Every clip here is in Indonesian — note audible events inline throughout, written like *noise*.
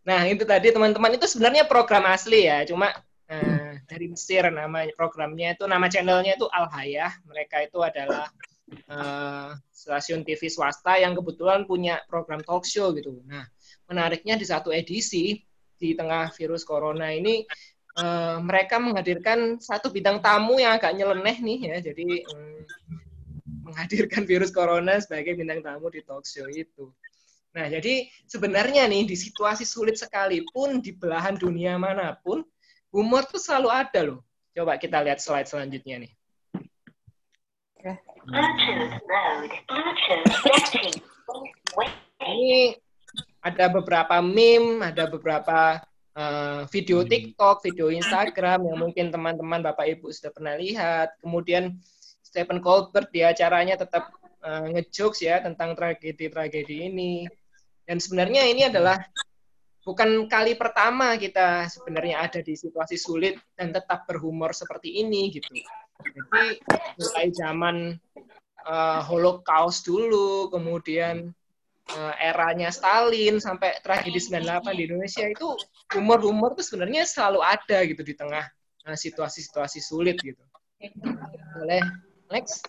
Nah, itu tadi teman-teman itu sebenarnya program asli ya, cuma uh, dari Mesir nama programnya itu nama channelnya itu Al Hayah. Mereka itu adalah uh, stasiun TV swasta yang kebetulan punya program talk show gitu. Nah, menariknya di satu edisi di tengah virus corona ini uh, mereka menghadirkan satu bidang tamu yang agak nyeleneh nih ya. Jadi um, menghadirkan virus corona sebagai bintang tamu di talk show itu. Nah, jadi sebenarnya nih di situasi sulit sekalipun di belahan dunia mana pun, humor tuh selalu ada loh. Coba kita lihat slide selanjutnya nih. Ini ada beberapa meme, ada beberapa uh, video TikTok, video Instagram yang mungkin teman-teman Bapak Ibu sudah pernah lihat. Kemudian Stephen Colbert di acaranya tetap uh, ngejokes ya tentang tragedi-tragedi ini. Dan sebenarnya ini adalah bukan kali pertama kita sebenarnya ada di situasi sulit dan tetap berhumor seperti ini gitu. Jadi mulai zaman uh, Holocaust dulu, kemudian uh, eranya Stalin sampai tragedi 98 di Indonesia itu humor-humor tuh sebenarnya selalu ada gitu di tengah situasi-situasi uh, sulit gitu. Boleh next.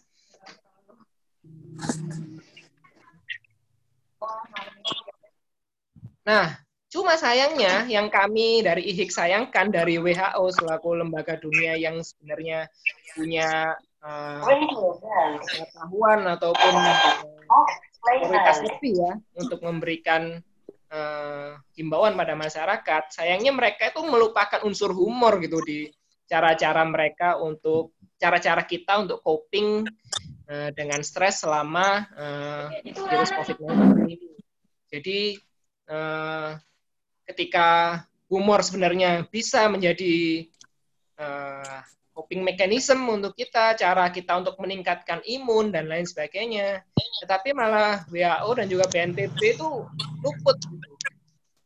Nah, cuma sayangnya yang kami dari IHIK sayangkan dari WHO selaku lembaga dunia yang sebenarnya punya uh, pengetahuan ataupun uh, lebih ya untuk memberikan uh, himbauan pada masyarakat. Sayangnya mereka itu melupakan unsur humor gitu di cara-cara mereka untuk cara-cara kita untuk coping uh, dengan stres selama uh, virus COVID-19 ini. Jadi uh, ketika humor sebenarnya bisa menjadi uh, coping mechanism untuk kita, cara kita untuk meningkatkan imun dan lain sebagainya. Tetapi malah WHO dan juga BNPB itu luput.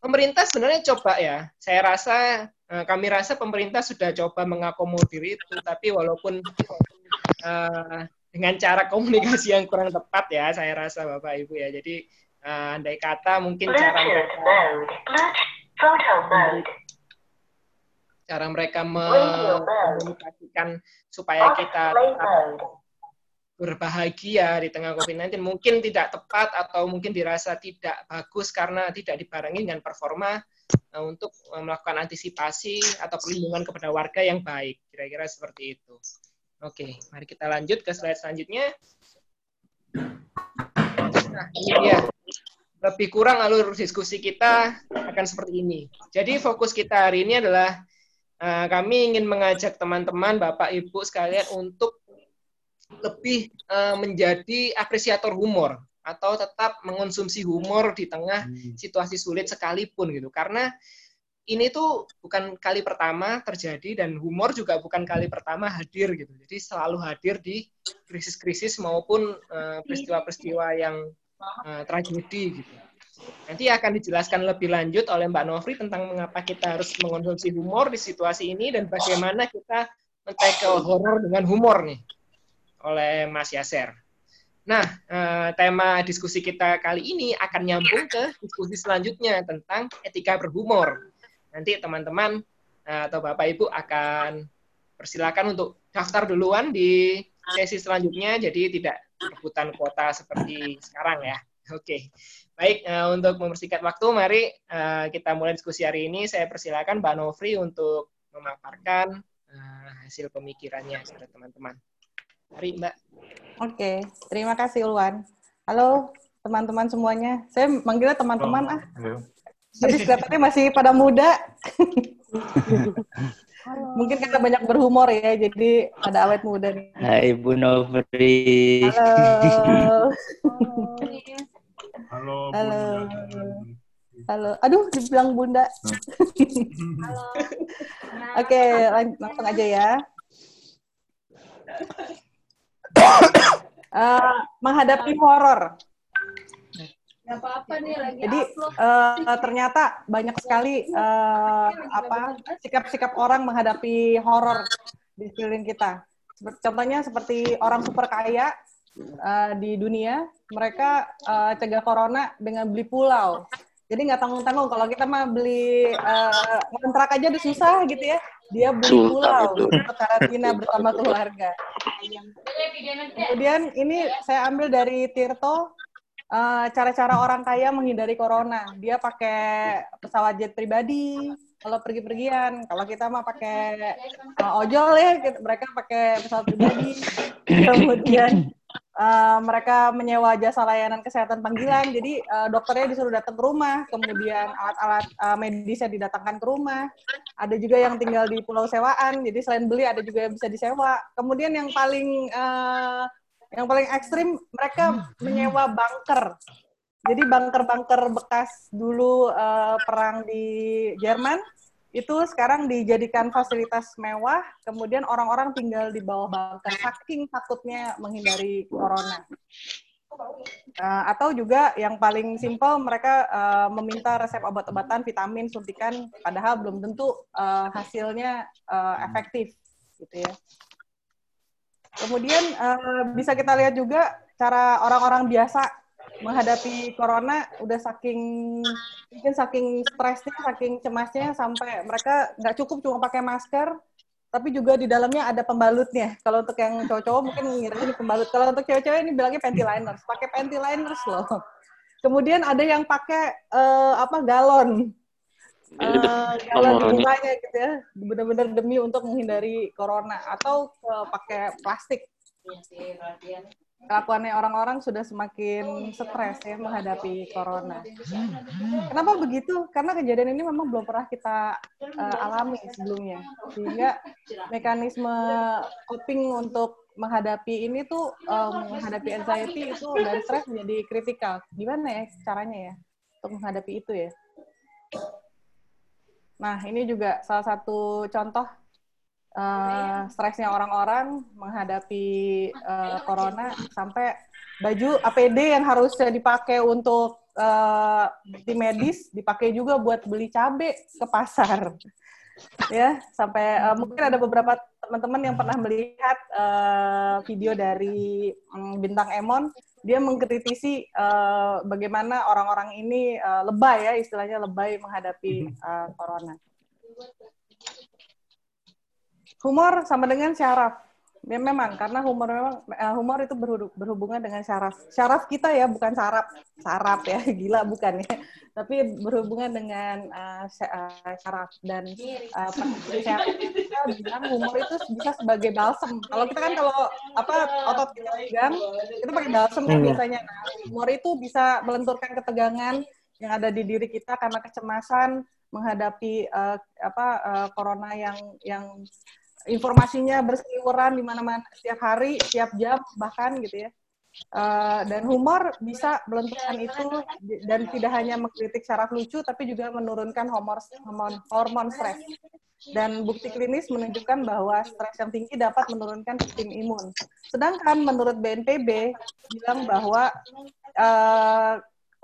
Pemerintah sebenarnya coba ya, saya rasa uh, kami rasa pemerintah sudah coba mengakomodir itu, tapi walaupun dengan cara komunikasi yang kurang tepat ya, saya rasa Bapak Ibu ya. Jadi Uh, andai kata mungkin cara mereka, cara mereka mengkomunikasikan supaya kita berbahagia di tengah COVID-19 mungkin tidak tepat atau mungkin dirasa tidak bagus karena tidak dibarengi dengan performa uh, untuk melakukan antisipasi atau perlindungan kepada warga yang baik. Kira-kira seperti itu. Oke, mari kita lanjut ke slide selanjutnya. Nah, ini dia lebih kurang alur diskusi kita akan seperti ini. Jadi fokus kita hari ini adalah uh, kami ingin mengajak teman-teman, Bapak Ibu sekalian untuk lebih uh, menjadi apresiator humor atau tetap mengonsumsi humor di tengah hmm. situasi sulit sekalipun gitu. Karena ini tuh bukan kali pertama terjadi dan humor juga bukan kali pertama hadir gitu. Jadi selalu hadir di krisis-krisis maupun eh, peristiwa-peristiwa uh, yang uh, tragedi gitu. Nanti akan dijelaskan lebih lanjut oleh Mbak Novri tentang mengapa kita harus mengonsumsi humor di situasi ini dan bagaimana kita men-tackle horor dengan humor nih oleh Mas Yaser. Nah, uh, tema diskusi kita kali ini akan nyambung ke diskusi selanjutnya tentang etika berhumor. Nanti teman-teman uh, atau Bapak Ibu akan persilakan untuk daftar duluan di sesi selanjutnya, jadi tidak rebutan kuota seperti sekarang ya. Oke, okay. baik uh, untuk mempersingkat waktu, mari uh, kita mulai diskusi hari ini. Saya persilakan Mbak Novri untuk memaparkan uh, hasil pemikirannya kepada teman-teman. Mari Mbak. Oke, okay. terima kasih Ulwan. Halo teman-teman semuanya. Saya manggilnya teman-teman oh, ah. Tapi kelihatannya masih pada muda. *laughs* Halo. Mungkin karena banyak berhumor ya, jadi ada awet muda nih. Hai Bu Novri. Halo. *laughs* Halo. Halo. Halo. Aduh, dibilang Bunda. Halo. *laughs* Oke, langsung aja ya. uh, menghadapi horor. Apa-apa nih lagi Jadi uh, ternyata banyak sekali uh, apa sikap-sikap orang menghadapi horor di sekeliling kita. Contohnya seperti orang super kaya uh, di dunia, mereka uh, cegah corona dengan beli pulau. Jadi nggak tanggung-tanggung. Kalau kita mah beli uh, kontrak aja udah susah gitu ya. Dia beli pulau untuk karantina bersama keluarga. Kemudian ini saya ambil dari Tirto uh, cara-cara orang kaya menghindari corona. Dia pakai pesawat jet pribadi kalau pergi-pergian. Kalau kita mah pakai uh, ojol ya, kita- mereka pakai pesawat pribadi. Kemudian uh, mereka menyewa jasa layanan kesehatan panggilan. Jadi uh, dokternya disuruh datang ke rumah, kemudian alat-alat uh, medisnya didatangkan ke rumah. Ada juga yang tinggal di pulau sewaan. Jadi selain beli ada juga yang bisa disewa. Kemudian yang paling uh, yang paling ekstrim mereka menyewa bunker. Jadi bunker-bunker bekas dulu uh, perang di Jerman itu sekarang dijadikan fasilitas mewah, kemudian orang-orang tinggal di bawah bunker saking takutnya menghindari corona. Uh, atau juga yang paling simpel mereka uh, meminta resep obat-obatan, vitamin, suntikan, padahal belum tentu uh, hasilnya uh, efektif, gitu ya. Kemudian uh, bisa kita lihat juga cara orang-orang biasa menghadapi corona udah saking mungkin saking stresnya, saking cemasnya sampai mereka nggak cukup cuma pakai masker, tapi juga di dalamnya ada pembalutnya. Kalau untuk yang cowok-cowok mungkin ngira ini pembalut. Kalau untuk cewek-cewek ini bilangnya panty liners, pakai panty liners loh. Kemudian ada yang pakai eh, apa galon, Eh, Galon. bunganya gitu ya, benar-benar demi untuk menghindari corona atau eh, pakai plastik. Kelakuannya orang-orang sudah semakin stres ya menghadapi corona. Kenapa begitu? Karena kejadian ini memang belum pernah kita eh, alami sebelumnya, sehingga mekanisme coping untuk menghadapi ini tuh eh, menghadapi anxiety itu dan stres menjadi kritikal. Gimana ya caranya ya untuk menghadapi itu ya? Nah, ini juga salah satu contoh eh, stresnya orang-orang menghadapi eh, corona sampai baju APD yang harusnya dipakai untuk eh, tim medis dipakai juga buat beli cabai ke pasar. Ya, sampai eh, mungkin ada beberapa teman-teman yang pernah melihat eh, video dari mm, bintang Emon, dia mengkritisi eh, bagaimana orang-orang ini eh, lebay ya, istilahnya lebay menghadapi eh, corona. Humor sama dengan syaraf. Ya memang karena humor memang eh, humor itu berhu- berhubungan dengan syaraf. Syaraf kita ya bukan saraf, saraf ya *laughs* gila bukan ya. Tapi berhubungan dengan eh, syaraf dan syaraf kita bilang humor itu bisa sebagai balsem. Kalau kita kan kalau apa otot kita tegang itu pakai balsem kan Iya. biasanya. Nah, humor itu bisa melenturkan ketegangan yang ada di diri kita karena kecemasan menghadapi eh, apa eh, corona yang yang informasinya berseliweran di mana-mana setiap hari, setiap jam bahkan gitu ya. Eh, dan humor bisa melenturkan itu dan tidak hanya mengkritik syaraf lucu tapi juga menurunkan hormon hormon, hormon stres. Dan bukti klinis menunjukkan bahwa stres yang tinggi dapat menurunkan sistem imun. Sedangkan menurut BNPB bilang bahwa eh,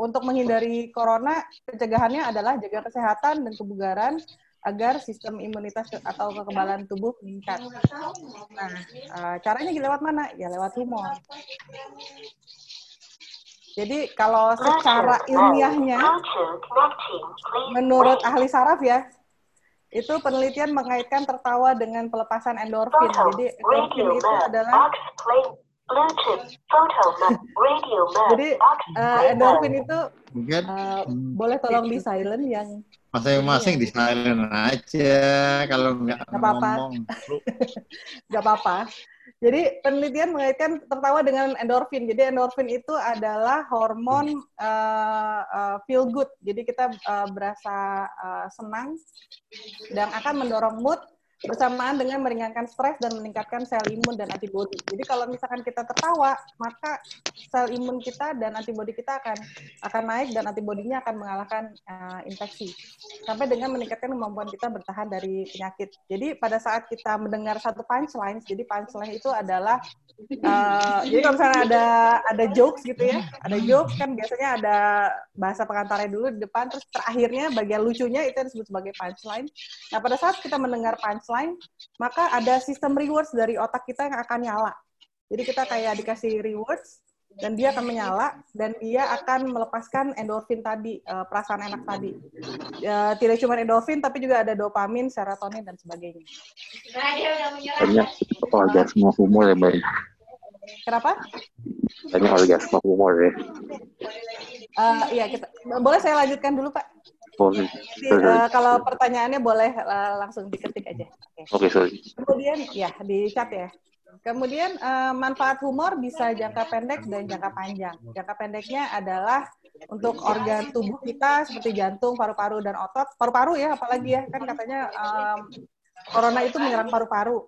untuk menghindari corona, pencegahannya adalah jaga kesehatan dan kebugaran agar sistem imunitas atau kekebalan tubuh meningkat. Nah, eh, caranya lewat mana? Ya lewat humor. Jadi kalau secara ilmiahnya, menurut ahli saraf ya, itu penelitian mengaitkan tertawa dengan pelepasan endorfin. Jadi endorfin itu adalah jadi eh, endorfin itu hmm, boleh tolong di silent yang masing-masing di silent aja kalau nggak ngomong. *laughs* Nggak apa-apa. Jadi penelitian mengaitkan tertawa dengan endorfin. Jadi endorfin itu adalah hormon eh, eh, feel good. Jadi kita eh, berasa eh, senang dan akan mendorong mood bersamaan dengan meringankan stres dan meningkatkan sel imun dan antibodi. Jadi kalau misalkan kita tertawa, maka sel imun kita dan antibodi kita akan akan naik dan antibodinya akan mengalahkan eh, infeksi sampai dengan meningkatkan kemampuan kita bertahan dari penyakit. Jadi pada saat kita mendengar satu punchline, jadi punchline itu adalah eh, jadi kalau misalnya ada ada jokes gitu ya, ada jokes kan biasanya ada bahasa pengantarnya dulu di depan, terus terakhirnya bagian lucunya itu yang disebut sebagai punchline. Nah pada saat kita mendengar punchline, maka ada sistem rewards dari otak kita yang akan nyala. Jadi kita kayak dikasih rewards, dan dia akan menyala dan dia akan melepaskan endorfin tadi uh, perasaan enak tadi. Uh, tidak cuma endorfin tapi juga ada dopamin serotonin dan sebagainya. Banyak orgasme humor ya mbak. Kenapa? Banyak orgasme humor ya. Uh, iya kita boleh saya lanjutkan dulu pak uh, kalau pertanyaannya boleh uh, langsung diketik aja oke okay. okay, sorry kemudian ya di chat ya Kemudian uh, manfaat humor bisa jangka pendek dan jangka panjang. Jangka pendeknya adalah untuk organ tubuh kita seperti jantung, paru-paru dan otot. Paru-paru ya apalagi ya kan katanya um, corona itu menyerang paru-paru.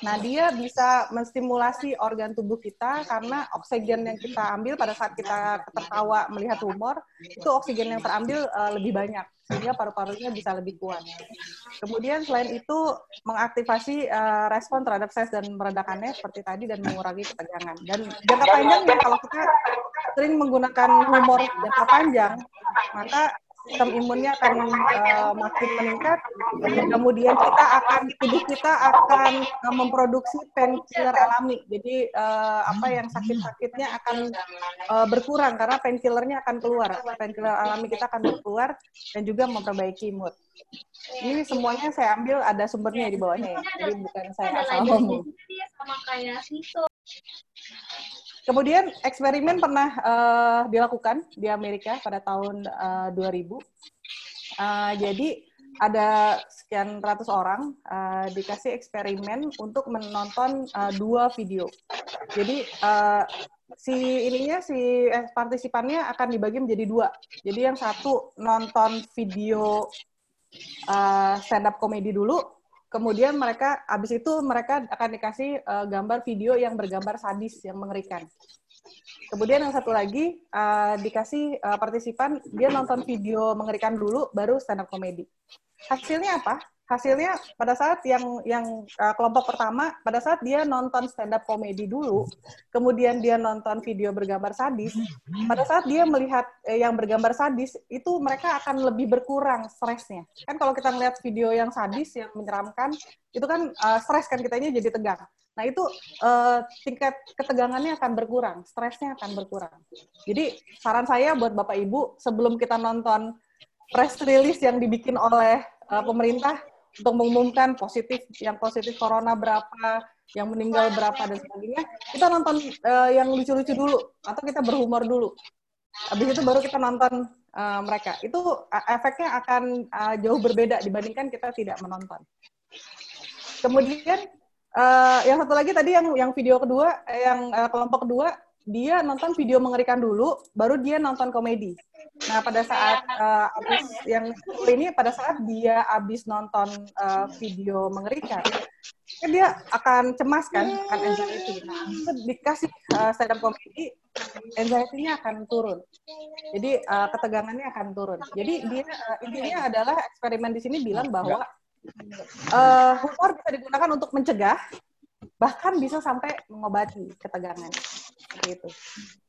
Nah, dia bisa menstimulasi organ tubuh kita karena oksigen yang kita ambil pada saat kita tertawa melihat humor, itu oksigen yang terambil uh, lebih banyak sehingga paru-parunya bisa lebih kuat. Kemudian selain itu mengaktifasi uh, respon terhadap stres dan meredakannya seperti tadi dan mengurangi ketegangan. Dan jangka panjang ya kalau kita sering menggunakan humor jangka panjang, maka sistem imunnya akan uh, makin meningkat. Dan kemudian kita akan tubuh kita akan uh, memproduksi painkiller alami. Jadi uh, apa yang sakit-sakitnya akan uh, berkurang karena painkillernya akan keluar. Painkiller alami kita akan keluar dan juga memperbaiki mood. Ini semuanya saya ambil ada sumbernya di bawahnya ya. Jadi bukan saya asal ngomong Kemudian eksperimen pernah uh, dilakukan di Amerika pada tahun uh, 2000. Uh, jadi ada sekian ratus orang uh, dikasih eksperimen untuk menonton uh, dua video. Jadi uh, si ininya si eh, partisipannya akan dibagi menjadi dua. Jadi yang satu nonton video uh, stand up komedi dulu, kemudian mereka habis itu mereka akan dikasih uh, gambar video yang bergambar sadis yang mengerikan. Kemudian yang satu lagi uh, dikasih uh, partisipan dia nonton video mengerikan dulu baru stand up komedi. Hasilnya apa? Hasilnya pada saat yang yang uh, kelompok pertama pada saat dia nonton stand up komedi dulu kemudian dia nonton video bergambar sadis pada saat dia melihat eh, yang bergambar sadis itu mereka akan lebih berkurang stresnya. Kan kalau kita melihat video yang sadis yang menyeramkan itu kan uh, stres kan kitanya jadi tegang. Nah itu uh, tingkat ketegangannya akan berkurang stresnya akan berkurang. Jadi saran saya buat bapak ibu sebelum kita nonton press release yang dibikin oleh pemerintah untuk mengumumkan positif yang positif corona berapa, yang meninggal berapa dan sebagainya, kita nonton uh, yang lucu-lucu dulu atau kita berhumor dulu. Habis itu baru kita nonton uh, mereka. Itu uh, efeknya akan uh, jauh berbeda dibandingkan kita tidak menonton. Kemudian uh, yang satu lagi tadi yang yang video kedua, yang uh, kelompok kedua dia nonton video mengerikan dulu, baru dia nonton komedi. Nah, pada saat uh, abis yang ini pada saat dia habis nonton uh, video mengerikan, kan dia akan cemas kan, akan anxiety. Nah, dikasih uh, stand up komedi, anxiety-nya akan turun. Jadi uh, ketegangannya akan turun. Jadi dia uh, intinya adalah eksperimen di sini bilang bahwa uh, humor bisa digunakan untuk mencegah bahkan bisa sampai mengobati ketegangan seperti itu.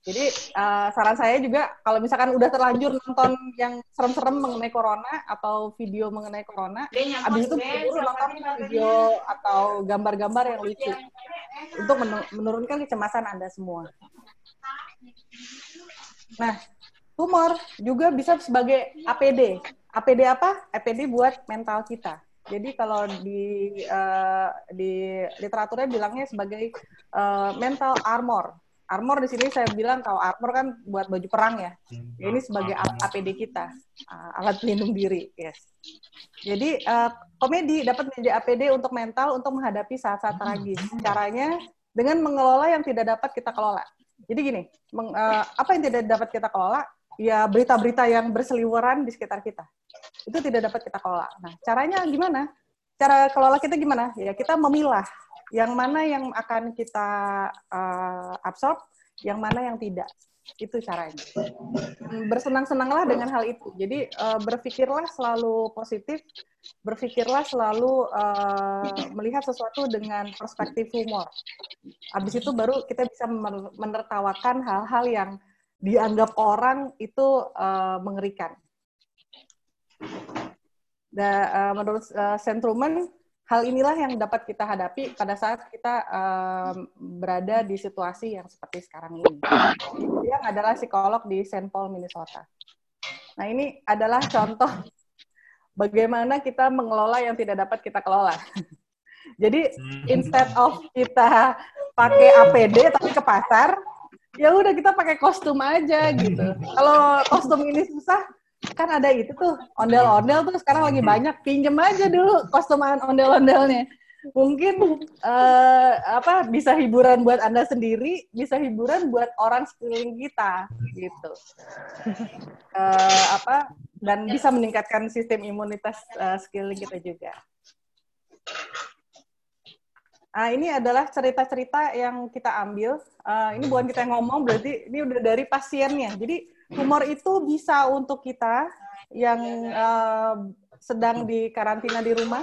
Jadi uh, saran saya juga kalau misalkan udah terlanjur nonton yang serem-serem mengenai corona atau video mengenai corona, habis itu buru nonton video atau gambar-gambar yang lucu untuk menurunkan kecemasan Anda semua. Nah, humor juga bisa sebagai APD. APD apa? APD buat mental kita. Jadi kalau di uh, di literaturnya bilangnya sebagai uh, mental armor. Armor di sini saya bilang kalau armor kan buat baju perang ya. Ini sebagai APD kita, uh, alat pelindung diri. Yes. Jadi uh, komedi dapat menjadi APD untuk mental untuk menghadapi saat-saat tragis. Caranya dengan mengelola yang tidak dapat kita kelola. Jadi gini, meng, uh, apa yang tidak dapat kita kelola? Ya berita-berita yang berseliweran di sekitar kita itu tidak dapat kita kelola. Nah, caranya gimana? Cara kelola kita gimana? Ya kita memilah yang mana yang akan kita uh, absorb, yang mana yang tidak. Itu caranya. Bersenang-senanglah dengan hal itu. Jadi uh, berpikirlah selalu positif, berpikirlah selalu uh, melihat sesuatu dengan perspektif humor. Habis itu baru kita bisa menertawakan hal-hal yang dianggap orang itu uh, mengerikan. Da, uh, menurut uh, Sentruman, hal inilah yang dapat kita hadapi pada saat kita um, berada di situasi yang seperti sekarang ini. Dia adalah psikolog di St. Paul, Minnesota. Nah, ini adalah contoh bagaimana kita mengelola yang tidak dapat kita kelola. Jadi instead of kita pakai APD tapi ke pasar, ya udah kita pakai kostum aja gitu. Kalau kostum ini susah, kan ada itu tuh ondel-ondel tuh sekarang lagi banyak pinjem aja dulu kostuman ondel-ondelnya mungkin uh, apa bisa hiburan buat anda sendiri bisa hiburan buat orang sekeliling kita gitu uh, apa dan bisa meningkatkan sistem imunitas uh, sekeliling kita juga Nah, ini adalah cerita-cerita yang kita ambil. Uh, ini bukan kita yang ngomong, berarti ini udah dari pasiennya. Jadi humor itu bisa untuk kita yang uh, sedang di karantina di rumah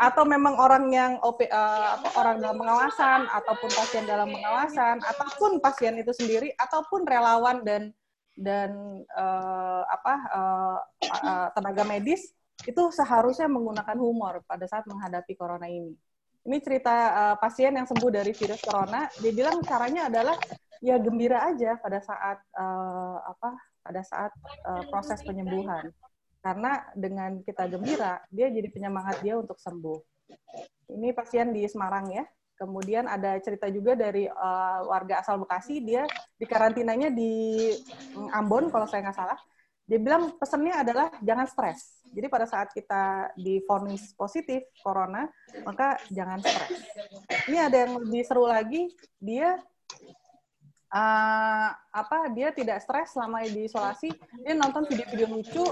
atau memang orang yang OP, uh, orang dalam pengawasan ataupun pasien dalam pengawasan ataupun pasien itu sendiri ataupun relawan dan dan uh, apa uh, tenaga medis itu seharusnya menggunakan humor pada saat menghadapi corona ini. Ini cerita uh, pasien yang sembuh dari virus corona. Dia bilang caranya adalah ya gembira aja pada saat uh, apa pada saat uh, proses penyembuhan karena dengan kita gembira, dia jadi penyemangat dia untuk sembuh. Ini pasien di Semarang ya. Kemudian ada cerita juga dari uh, warga asal Bekasi, dia di karantinanya di Ambon kalau saya nggak salah. Dia bilang pesannya adalah jangan stres. Jadi pada saat kita difonis positif corona, maka jangan stres. Ini ada yang lebih seru lagi, dia uh, apa dia tidak stres selama di isolasi, dia nonton video-video lucu,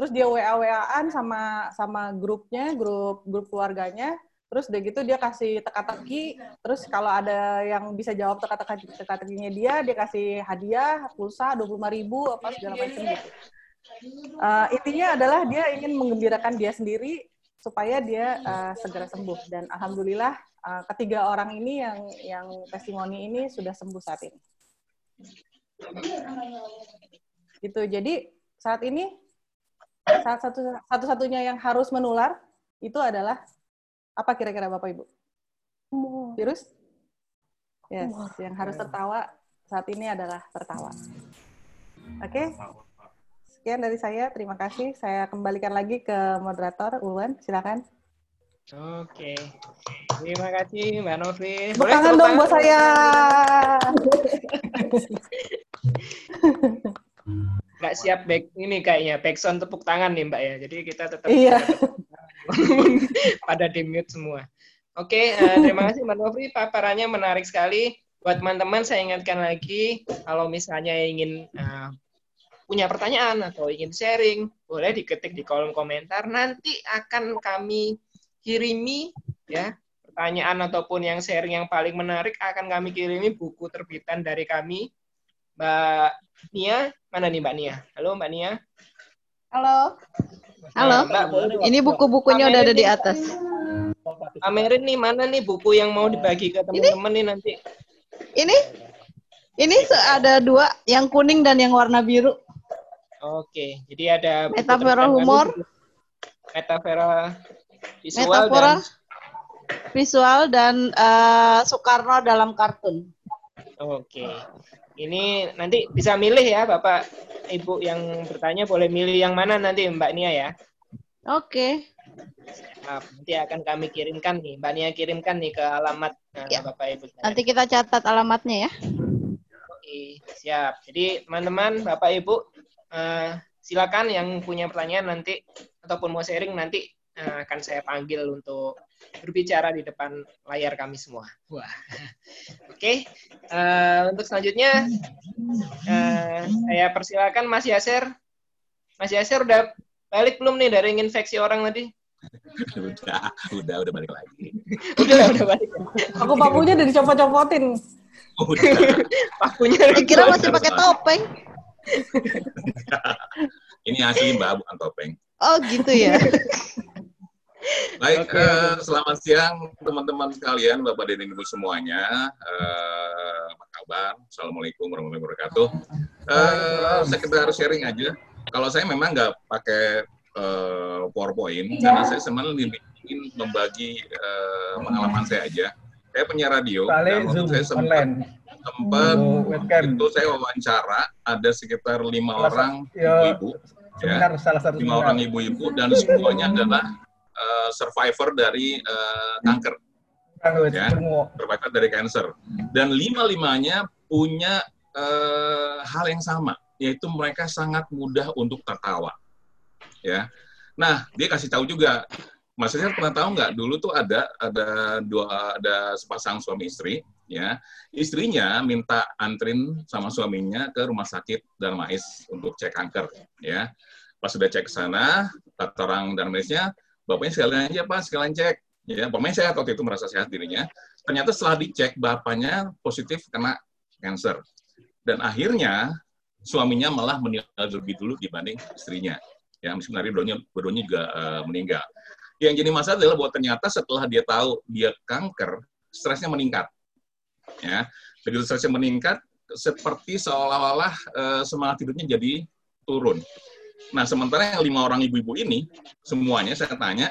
terus dia wa waan sama sama grupnya grup grup keluarganya terus udah gitu dia kasih teka-teki terus kalau ada yang bisa jawab teka-teki teka-tekinya dia dia kasih hadiah pulsa dua puluh lima ribu apa segala macam gitu. Uh, intinya adalah dia ingin menggembirakan dia sendiri supaya dia uh, segera sembuh. Dan alhamdulillah uh, ketiga orang ini yang yang testimoni ini sudah sembuh saat ini gitu jadi saat ini saat satu satu-satunya yang harus menular itu adalah apa kira-kira Bapak Ibu? Virus? Yes, yang harus tertawa saat ini adalah tertawa. Oke. Okay? Sekian dari saya, terima kasih. Saya kembalikan lagi ke moderator Ulwan, silakan. Oke. Terima kasih Mbak Novi. Boleh tangan dong buat saya. nggak siap back ini kayaknya backsound tepuk tangan nih mbak ya jadi kita tetap iya. *laughs* pada di mute semua oke uh, terima kasih mbak Nofri paparannya menarik sekali buat teman-teman saya ingatkan lagi kalau misalnya ingin uh, punya pertanyaan atau ingin sharing boleh diketik di kolom komentar nanti akan kami kirimi ya pertanyaan ataupun yang sharing yang paling menarik akan kami kirimi buku terbitan dari kami Mbak Nia, mana nih Mbak Nia? Halo Mbak Nia. Halo. Halo. Mbak, ini buku-bukunya udah ada di atas. Amerin nih mana nih buku yang mau dibagi ke teman-teman nih nanti? Ini? Ini ada dua, yang kuning dan yang warna biru. Oke, jadi ada Metafora humor, metafora visual metafora dan visual dan uh, Soekarno dalam kartun. Oke. Ini nanti bisa milih ya Bapak Ibu yang bertanya boleh milih yang mana nanti Mbak Nia ya. Oke. Nah, nanti akan kami kirimkan nih, Mbak Nia kirimkan nih ke alamat nah, ya. Bapak Ibu. Nanti kita catat alamatnya ya. Oke, siap. Jadi teman-teman, Bapak Ibu, uh, silakan yang punya pertanyaan nanti ataupun mau sharing nanti uh, akan saya panggil untuk berbicara di depan layar kami semua. Wah, oke. Okay. Uh, eh, untuk selanjutnya, uh, saya persilakan Mas Yaser. Mas Yaser udah balik belum nih dari infeksi orang tadi? udah, udah, udah balik lagi. udah, udah balik. Aku pakunya udah dicopot-copotin. Oh, udah. pakunya. Kira masih pakai topeng. Ini asli Mbak, bukan topeng. Oh gitu ya. *laughs* Baik, okay. uh, eh, selamat siang teman-teman sekalian, Bapak dan Ibu semuanya. Uh, apa kabar? Assalamualaikum warahmatullahi wabarakatuh. Uh, sekedar sharing aja. Kalau saya memang nggak pakai uh, PowerPoint, karena saya sebenarnya bikin membagi eh, pengalaman saya aja. Saya punya radio Kali dan waktu saya sempat online. sempat Oh, itu saya wawancara ada sekitar lima orang ya, ibu-ibu ya Seminar salah satu lima orang ibu-ibu dan semuanya adalah eh, survivor dari eh, kanker. Kan, ya. survivor dari cancer. Dan lima limanya punya eh, hal yang sama yaitu mereka sangat mudah untuk tertawa. Ya. Nah dia kasih tahu juga maksudnya pernah tahu nggak? Dulu tuh ada ada dua ada sepasang suami istri ya. Istrinya minta antrin sama suaminya ke rumah sakit Darmais untuk cek kanker ya. Pas sudah cek ke sana kata orang Darmaisnya bapaknya sekalian aja pak sekalian cek. Ya pokoknya sehat waktu itu merasa sehat dirinya. Ternyata setelah dicek bapaknya positif kena cancer dan akhirnya suaminya malah meninggal lebih dulu dibanding istrinya. Ya meskipun hari berdoanya berdoanya juga eh, meninggal. Yang jadi masalah adalah bahwa ternyata setelah dia tahu dia kanker stresnya meningkat. Ya begitu stresnya meningkat seperti seolah-olah eh, semangat tidurnya jadi turun nah sementara yang lima orang ibu-ibu ini semuanya saya tanya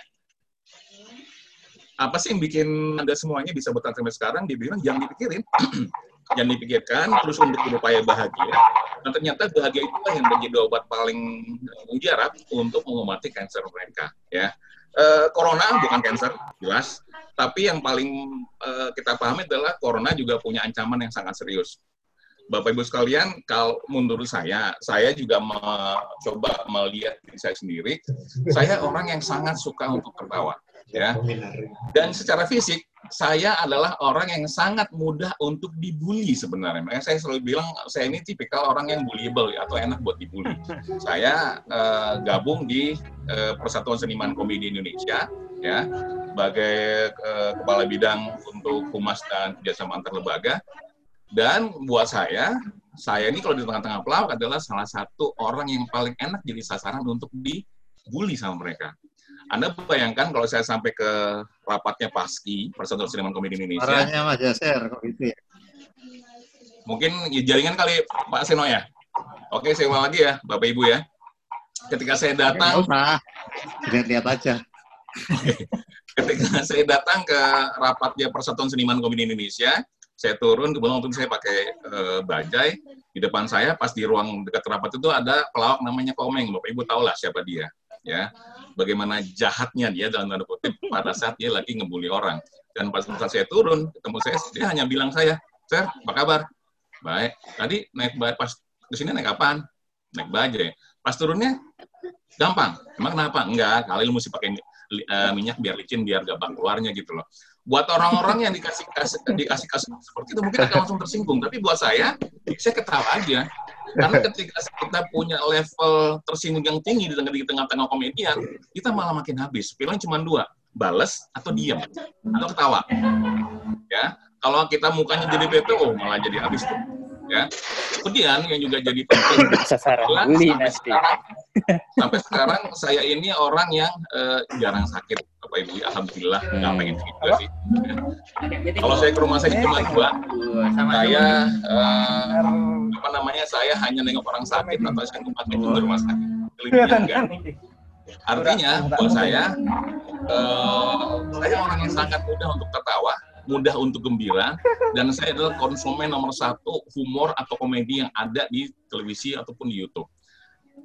apa sih yang bikin anda semuanya bisa bertahan sampai sekarang? Dia bilang jangan dipikirin, *clears throat* jangan dipikirkan, terus untuk berupaya bahagia. Dan ternyata bahagia itulah yang menjadi obat paling mujarab untuk mengobati kanker mereka. Ya, Eh, corona bukan kanker, jelas. Tapi yang paling eh, kita pahami adalah corona juga punya ancaman yang sangat serius. Bapak Ibu sekalian, kalau menurut saya, saya juga mencoba melihat diri saya sendiri. Saya orang yang sangat suka untuk tertawa, ya. Dan secara fisik, saya adalah orang yang sangat mudah untuk dibully sebenarnya. Makanya saya selalu bilang, saya ini tipikal orang yang bullyable atau enak buat dibully. Saya eh, gabung di eh, Persatuan Seniman Komedi Indonesia, ya, sebagai eh, kepala bidang untuk humas dan kerjasama antar lembaga. Dan buat saya, saya ini kalau di tengah-tengah pelawak adalah salah satu orang yang paling enak jadi sasaran untuk dibully sama mereka. Anda bayangkan kalau saya sampai ke rapatnya PASKI, Persatuan Seniman Komedi Indonesia, Arahnya Mas Yaser kok gitu ya. mungkin ya jaringan kali Pak Seno ya. Oke, saya ulang lagi ya, Bapak Ibu ya. Ketika saya datang. Lihat-lihat aja. ketika saya datang ke rapatnya Persatuan Seniman Komedi Indonesia, saya turun, kebetulan waktu itu saya pakai eh, bajai, di depan saya pas di ruang dekat rapat itu ada pelawak namanya Komeng, Bapak Ibu tahu lah siapa dia, ya. Bagaimana jahatnya dia dalam tanda kutip pada saat dia lagi ngebully orang. Dan pas saat saya turun, ketemu saya, dia hanya bilang saya, Sir, apa kabar? Baik. Tadi naik pas ke sini naik apaan? Naik bajai. Pas turunnya, gampang. Emang kenapa? Enggak, kali lu mesti pakai eh, minyak biar licin, biar gampang keluarnya gitu loh. Buat orang-orang yang dikasih kasih, dikasih kasih seperti itu mungkin akan langsung tersinggung. Tapi buat saya, saya ketawa aja. Karena ketika kita punya level tersinggung yang tinggi di tengah- di tengah-tengah komedian, kita malah makin habis. Pilihan cuma dua, bales atau diam atau ketawa. Ya, kalau kita mukanya jadi bete, oh malah jadi habis tuh. Ya. Kemudian yang juga jadi penting *laughs* Sasaran bully sampai nanti. sekarang, sampai sekarang saya ini orang yang eh, jarang sakit, Bapak Ibu. Alhamdulillah, nggak pengen gitu sih. Ya. Kalau saya ke rumah saya cuma dua, saya eh, apa namanya saya hanya nengok orang sakit atau saya tempat itu di rumah sakit. Kelebihan enggak. Artinya buat saya, eh, saya orang yang sangat mudah untuk tertawa, mudah untuk gembira, dan saya adalah konsumen nomor satu humor atau komedi yang ada di televisi ataupun di YouTube.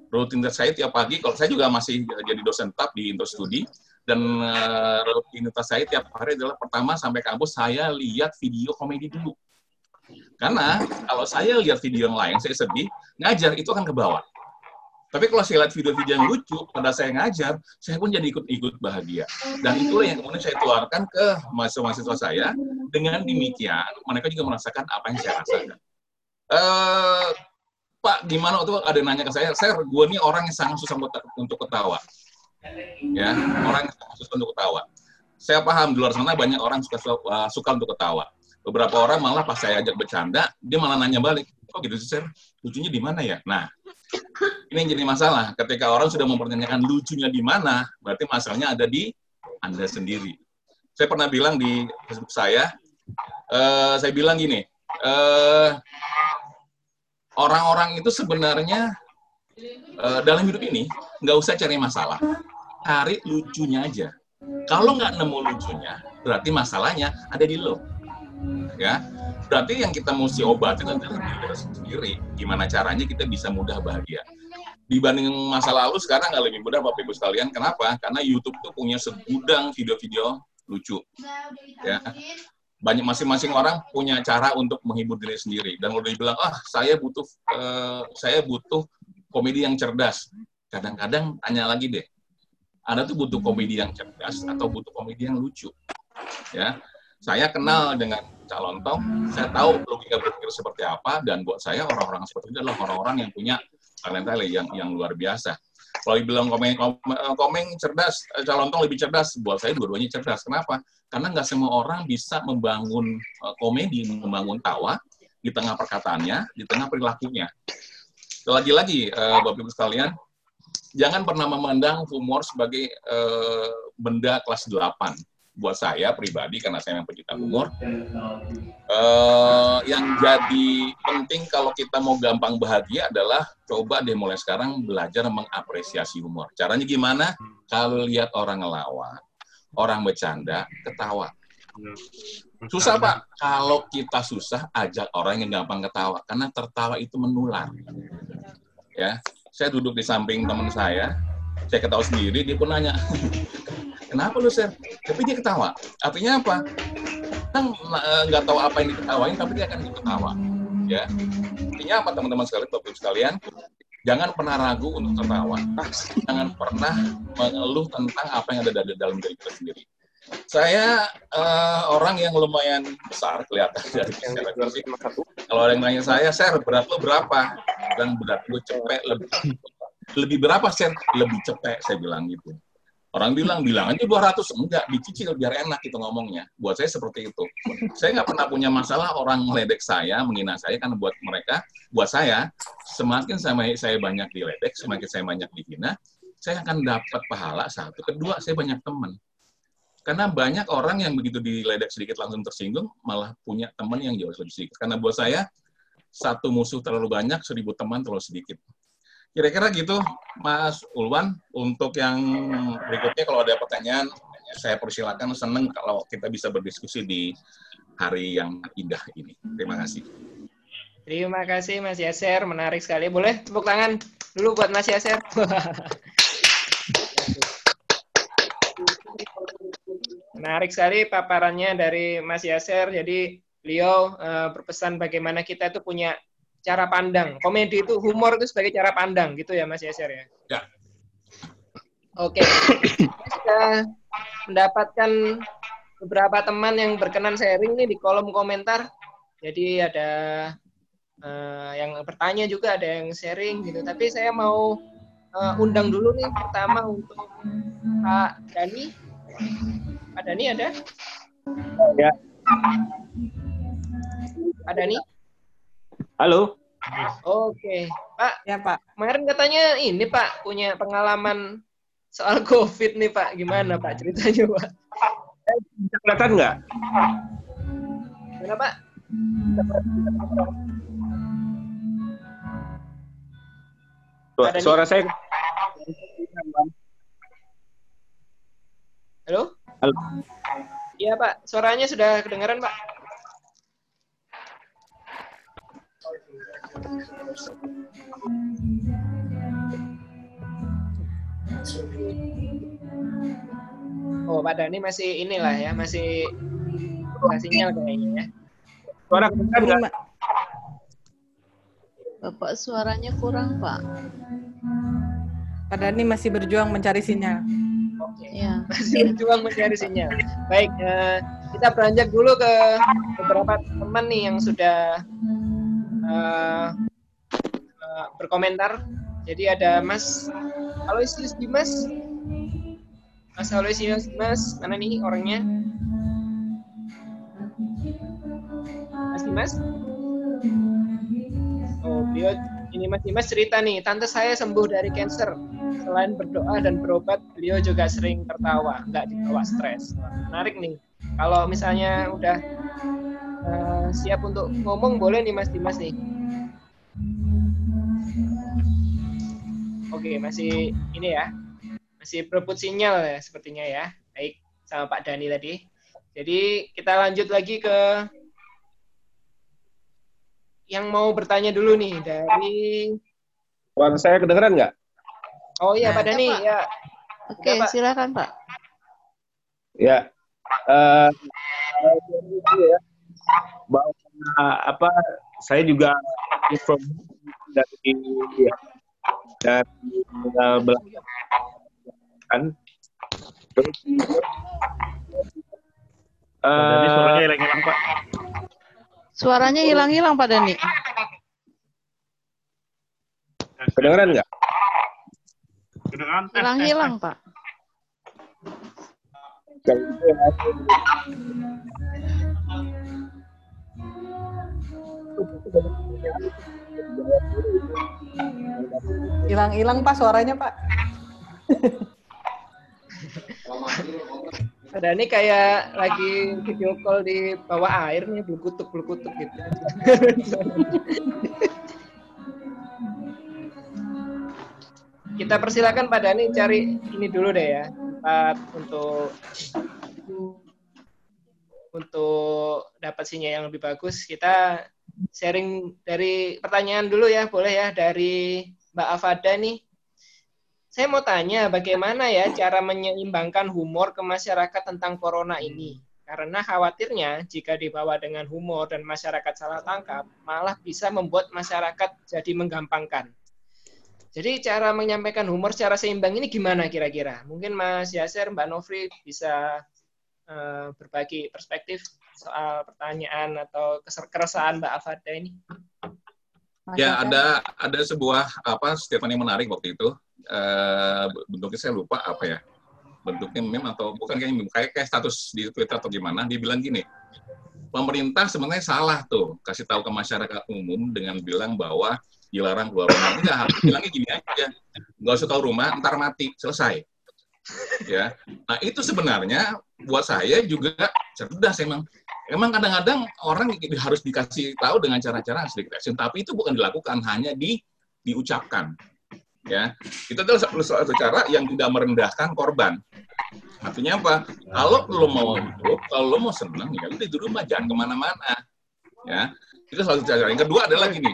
Rutinitas saya tiap pagi, kalau saya juga masih jadi dosen tetap di Intro Studi, dan eh, rutinitas saya tiap hari adalah pertama sampai kampus saya lihat video komedi dulu. Karena kalau saya lihat video yang lain, saya sedih, ngajar itu akan ke bawah. Tapi kalau saya lihat video-video yang lucu, pada saya ngajar, saya pun jadi ikut-ikut bahagia. Dan itulah yang kemudian saya tularkan ke mahasiswa-mahasiswa saya. Dengan demikian, mereka juga merasakan apa yang saya rasakan. Eh, Pak, gimana waktu ada yang nanya ke saya, saya gue ini orang yang sangat susah untuk- ketawa. Ya, orang yang sangat susah untuk ketawa. Saya paham di luar sana banyak orang suka suka, suka untuk ketawa. Beberapa orang malah pas saya ajak bercanda, dia malah nanya balik, kok gitu sih, Sir? Lucunya di mana ya? Nah, ini yang jadi masalah. Ketika orang sudah mempertanyakan lucunya di mana, berarti masalahnya ada di Anda sendiri. Saya pernah bilang di Facebook saya, eh, saya bilang gini, eh, orang-orang itu sebenarnya eh, dalam hidup ini nggak usah cari masalah, cari lucunya aja. Kalau nggak nemu lucunya, berarti masalahnya ada di lo. Ya, berarti yang kita mesti obatin adalah diri kita sendiri. Gimana caranya kita bisa mudah bahagia. Dibanding masa lalu, sekarang nggak lebih mudah Bapak Ibu sekalian. Kenapa? Karena YouTube tuh punya segudang video-video lucu. Ya, banyak masing-masing orang punya cara untuk menghibur diri sendiri dan udah dibilang ah saya butuh eh, saya butuh komedi yang cerdas kadang-kadang tanya lagi deh anda tuh butuh komedi yang cerdas atau butuh komedi yang lucu ya saya kenal dengan calon tong saya tahu logika berpikir seperti apa dan buat saya orang-orang seperti itu adalah orang-orang yang punya talenta yang yang luar biasa kalau dibilang komeng, komeng, komeng cerdas, eh, calon tong lebih cerdas, buat saya dua-duanya cerdas. Kenapa? Karena nggak semua orang bisa membangun eh, komedi, membangun tawa di tengah perkataannya, di tengah perilakunya. Lagi-lagi, uh, Bapak Ibu sekalian, jangan pernah memandang humor sebagai benda kelas 8 buat saya pribadi karena saya memang pecinta humor uh, yang jadi penting kalau kita mau gampang bahagia adalah coba deh mulai sekarang belajar mengapresiasi humor. Caranya gimana? Kalau lihat orang ngelawan orang bercanda ketawa. Susah pak. Kalau kita susah ajak orang yang gampang ketawa. Karena tertawa itu menular. Ya saya duduk di samping teman saya saya ketawa sendiri dia pun nanya kenapa lu Sir? Tapi dia ketawa. Artinya apa? Kan nggak tahu apa yang diketawain, tapi dia akan ketawa. Ya. Artinya apa teman-teman sekalian, bapak sekalian? Jangan pernah ragu untuk tertawa. Jangan pernah mengeluh tentang apa yang ada di dalam diri kita sendiri. Saya uh, orang yang lumayan besar kelihatan dari. Kalau ada yang nanya saya, saya berat lo berapa? Dan berat lo cepet lebih lebih berapa sen? Lebih cepet saya bilang gitu. Orang bilang, bilang aja 200. Enggak, dicicil biar enak itu ngomongnya. Buat saya seperti itu. Saya nggak pernah punya masalah orang meledek saya, menghina saya, karena buat mereka, buat saya, semakin saya, banyak diledek, semakin saya banyak dihina, saya akan dapat pahala satu. Kedua, saya banyak teman. Karena banyak orang yang begitu diledek sedikit langsung tersinggung, malah punya teman yang jauh lebih sedikit. Karena buat saya, satu musuh terlalu banyak, seribu teman terlalu sedikit. Kira-kira gitu, Mas Ulwan. Untuk yang berikutnya, kalau ada pertanyaan, saya persilakan. Senang kalau kita bisa berdiskusi di hari yang indah ini. Terima kasih. Terima kasih Mas Yaser, menarik sekali. Boleh tepuk tangan dulu buat Mas Yaser. *laughs* menarik sekali paparannya dari Mas Yaser. Jadi beliau uh, berpesan bagaimana kita itu punya cara pandang. Komedi itu humor itu sebagai cara pandang gitu ya Mas Yaser ya. Ya. Oke. Kita mendapatkan beberapa teman yang berkenan sharing nih di kolom komentar. Jadi ada uh, yang bertanya juga ada yang sharing gitu. Tapi saya mau uh, undang dulu nih pertama untuk Pak Dani. Pak Dani ada? Ya. Pak Dani? Halo. Oke, Pak. Ya, Pak. Kemarin katanya ini Pak punya pengalaman soal COVID nih Pak. Gimana Pak ceritanya Pak? Bisa kelihatan nggak? Gimana Pak? Suara saya. Halo? Halo. Iya Pak, suaranya sudah kedengaran Pak. Oh, Pak Dani masih inilah ya, masih ada sinyal kayaknya ya. Suara kedengaran nggak? Bapak suaranya kurang, Pak. Pak Dani masih berjuang mencari sinyal. Ya. *laughs* Masih berjuang mencari sinyal. Baik, eh, kita beranjak dulu ke beberapa teman nih yang sudah eh, eh, berkomentar. Jadi ada Mas Aloysius Dimas. Mas Aloysius Dimas, mana nih orangnya? Mas Dimas? Oh, beliau ini Mas Dimas cerita nih, tante saya sembuh dari cancer. Selain berdoa dan berobat, beliau juga sering tertawa, nggak dibawa stres. Menarik nih. Kalau misalnya udah siap untuk ngomong, boleh nih Mas Dimas nih. Oke, masih ini ya. Masih berebut sinyal ya sepertinya ya. baik sama Pak Dani tadi. Jadi kita lanjut lagi ke yang mau bertanya dulu nih dari Suara saya kedengeran nggak? Oh iya Nah, Pak Dani Pak. ya. Oke, Pak. silakan Pak. Ya. Eh, ya. Bahwa apa saya juga informasi dari dari uh, kan terus Jadi eh, suaranya hilang-hilang Pak. Suaranya hilang-hilang Pak Dani. kedengeran nggak? Hilang-hilang Pak. Hilang-hilang Pak suaranya Pak. Pak Dani kayak lagi video call di bawah air nih, belum kutuk belum kutuk gitu. Kita persilakan Pak Dani cari ini dulu deh ya tempat untuk untuk dapat sinyal yang lebih bagus. Kita sharing dari pertanyaan dulu ya, boleh ya dari Mbak Afada nih. Saya mau tanya bagaimana ya cara menyeimbangkan humor ke masyarakat tentang corona ini? Karena khawatirnya jika dibawa dengan humor dan masyarakat salah tangkap, malah bisa membuat masyarakat jadi menggampangkan. Jadi cara menyampaikan humor secara seimbang ini gimana kira-kira? Mungkin Mas Yaser, Mbak Novri bisa eh, berbagi perspektif soal pertanyaan atau keresahan Mbak Afada ini. Mas Ya ada ada sebuah apa statement yang menarik waktu itu. Eh, bentuknya saya lupa apa ya. Bentuknya meme atau bukan kayak meme, kayak kayak status di Twitter atau gimana. Dia bilang gini, pemerintah sebenarnya salah tuh kasih tahu ke masyarakat umum dengan bilang bahwa dilarang keluar rumah. Enggak, harus bilangnya gini aja. Nggak usah tahu rumah, ntar mati, selesai. Ya, nah itu sebenarnya buat saya juga cerdas emang. Emang kadang-kadang orang harus dikasih tahu dengan cara-cara sedikit ekstrim, tapi itu bukan dilakukan, hanya di diucapkan. Ya, itu adalah satu satu cara yang tidak merendahkan korban. Artinya apa? Kalau lo mau hidup, kalau lo mau senang, ya udah di rumah, jangan ke mana-mana. Ya, itu salah satu cara. Yang kedua adalah gini,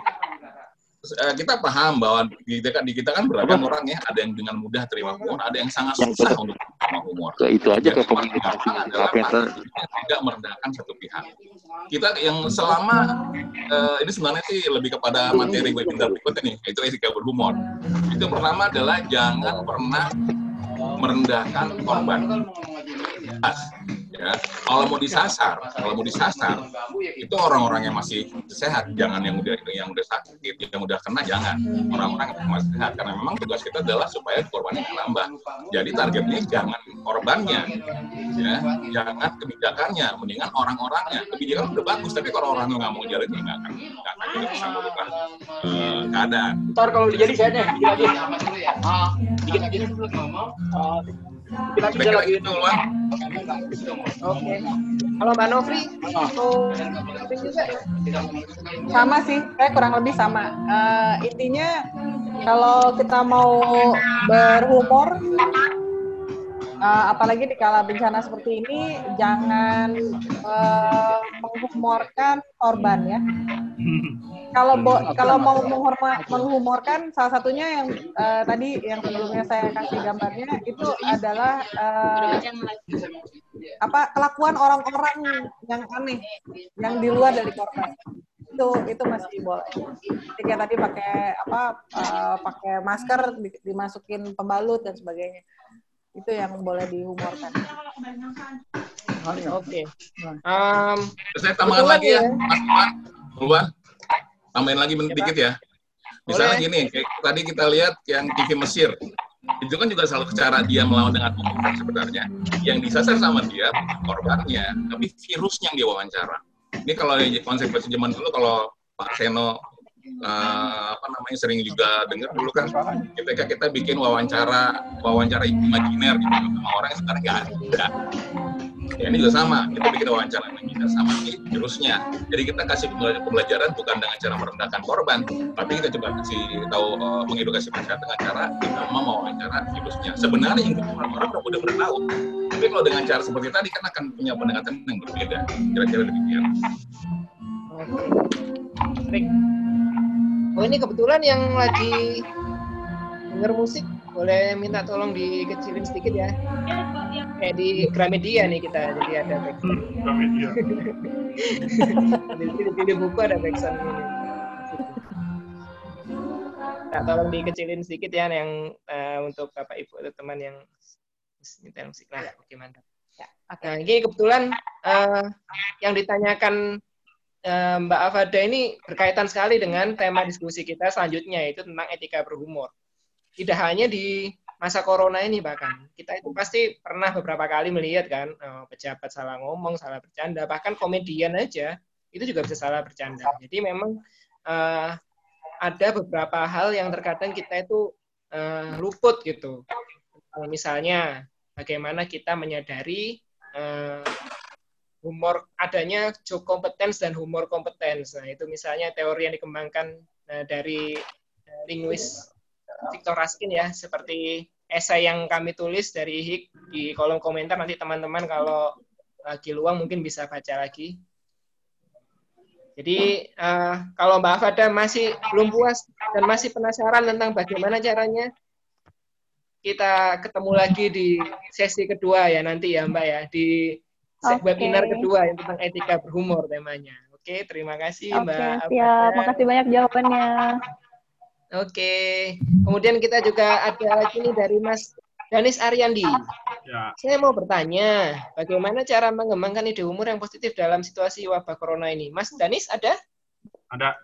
kita paham bahwa di kita, di kita kan beragam orang ya, ada yang dengan mudah terima humor, ada yang sangat Yang susah untuk terima humor. Ke itu aja ke paling komunikasi tidak merendahkan satu pihak. Kita yang selama eh, ini sebenarnya sih lebih kepada materi webinar berikutnya nih, yaitu etika berhumor. Itu pertama adalah jangan pernah merendahkan korban. Ya, kalau mau disasar, kalau mau disasar, itu orang-orang yang masih sehat, jangan yang udah yang udah sakit, yang udah kena jangan. Orang-orang yang masih sehat, karena memang tugas kita adalah supaya korbannya nambah. Jadi targetnya jangan korbannya, ya, jangan kebijakannya, mendingan orang-orangnya. Kebijakan udah bagus, tapi kalau orang nggak mau jalan, ya nggak akan nggak akan bisa merubah eh, keadaan. Ntar kalau jadi saya deh, dikit lagi. Dikit lagi. Oh, Dikit lagi dia Kira-kira lagi. itu, Luan. Oke. Kalau Mbak Novri, sharing juga? Sama sih, kayak kurang lebih sama. Eh, intinya kalau kita mau berhumor, eh, apalagi di kala bencana seperti ini, jangan eh, menghumorkan korban ya. Kalau bo- kalau mau menghorma- menghumorkan, salah satunya yang eh, tadi yang sebelumnya saya kasih gambarnya itu adalah eh, apa kelakuan orang-orang yang aneh, yang di luar dari korban itu itu masih boleh. Jadi kayak tadi pakai apa eh, pakai masker di- dimasukin pembalut dan sebagainya. Itu yang boleh dihumorkan. Oke. Em, Saya tambahan Kebetulan lagi ya, ya. Mas. Luan, tambahin lagi sedikit ya. Misalnya Boleh. gini, kayak tadi kita lihat yang TV Mesir, itu kan juga salah cara dia melawan dengan humor sebenarnya. Yang disasar sama dia korbannya, tapi virusnya yang dia wawancara. Ini kalau di konsep zaman dulu kalau Pak Seno eh, apa namanya sering juga dengar dulu kan ketika kita bikin wawancara wawancara imajiner gitu sama orang yang sekarang nggak ada. Ya, ini juga sama, kita bikin wawancara imajiner sama ini virusnya. Jadi kita kasih pembela- pembelajaran bukan dengan cara merendahkan korban, tapi kita coba kasih tahu eh, mengedukasi masyarakat dengan cara kita mau mewawancara virusnya. Sebenarnya yang orang-orang udah pernah tahu Tapi kalau dengan cara seperti tadi kan akan punya pendekatan yang berbeda. Kira-kira demikian. Baik. Oh ini kebetulan yang lagi denger musik boleh minta tolong dikecilin sedikit ya. Kayak di Gramedia nih kita jadi ada backsound. Gramedia. *laughs* di, di, buku ada backsound ini. Nah, tolong dikecilin sedikit ya yang eh, untuk Bapak Ibu atau teman yang minta musik. Nah, oke mantap. Nah, ini kebetulan eh, yang ditanyakan Mbak Afada ini berkaitan sekali dengan tema diskusi kita selanjutnya yaitu tentang etika berhumor. Tidak hanya di masa corona ini bahkan kita itu pasti pernah beberapa kali melihat kan eh, pejabat salah ngomong, salah bercanda, bahkan komedian aja itu juga bisa salah bercanda. Jadi memang eh, ada beberapa hal yang terkadang kita itu eh, luput gitu. Eh, Misalnya bagaimana kita menyadari eh, humor adanya joke competence dan humor competence. Nah, itu misalnya teori yang dikembangkan eh, dari eh, linguis Victor Raskin ya, seperti esai yang kami tulis dari HIK di kolom komentar nanti teman-teman kalau lagi luang mungkin bisa baca lagi. Jadi eh, kalau Mbak Afada masih belum puas dan masih penasaran tentang bagaimana caranya, kita ketemu lagi di sesi kedua ya nanti ya Mbak ya di Oke. webinar kedua yang tentang etika berhumor temanya. Oke, terima kasih Oke, Mbak. siap. Afada. Makasih banyak jawabannya. Oke, kemudian kita juga ada lagi nih dari Mas Danis Aryandi. Ya, Saya mau bertanya, bagaimana cara mengembangkan ide humor yang positif dalam situasi wabah corona ini? Mas Danis ada? ada.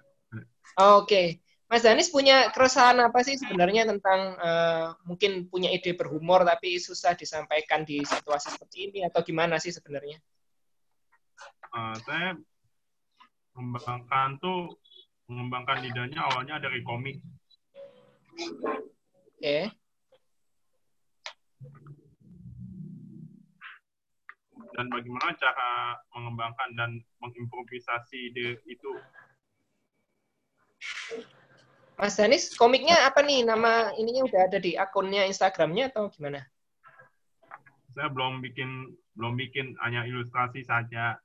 Oke, Mas Danis punya keresahan apa sih sebenarnya tentang eh, mungkin punya ide berhumor tapi susah disampaikan di situasi seperti ini atau gimana sih sebenarnya? Eh, saya mengembangkan tuh mengembangkan idenya awalnya dari komik. Oke, dan bagaimana cara mengembangkan dan mengimprovisasi ide itu Mas Danis komiknya apa nih? Nama ininya udah ada di akunnya Instagramnya atau gimana? saya belum bikin belum bikin hanya ilustrasi saja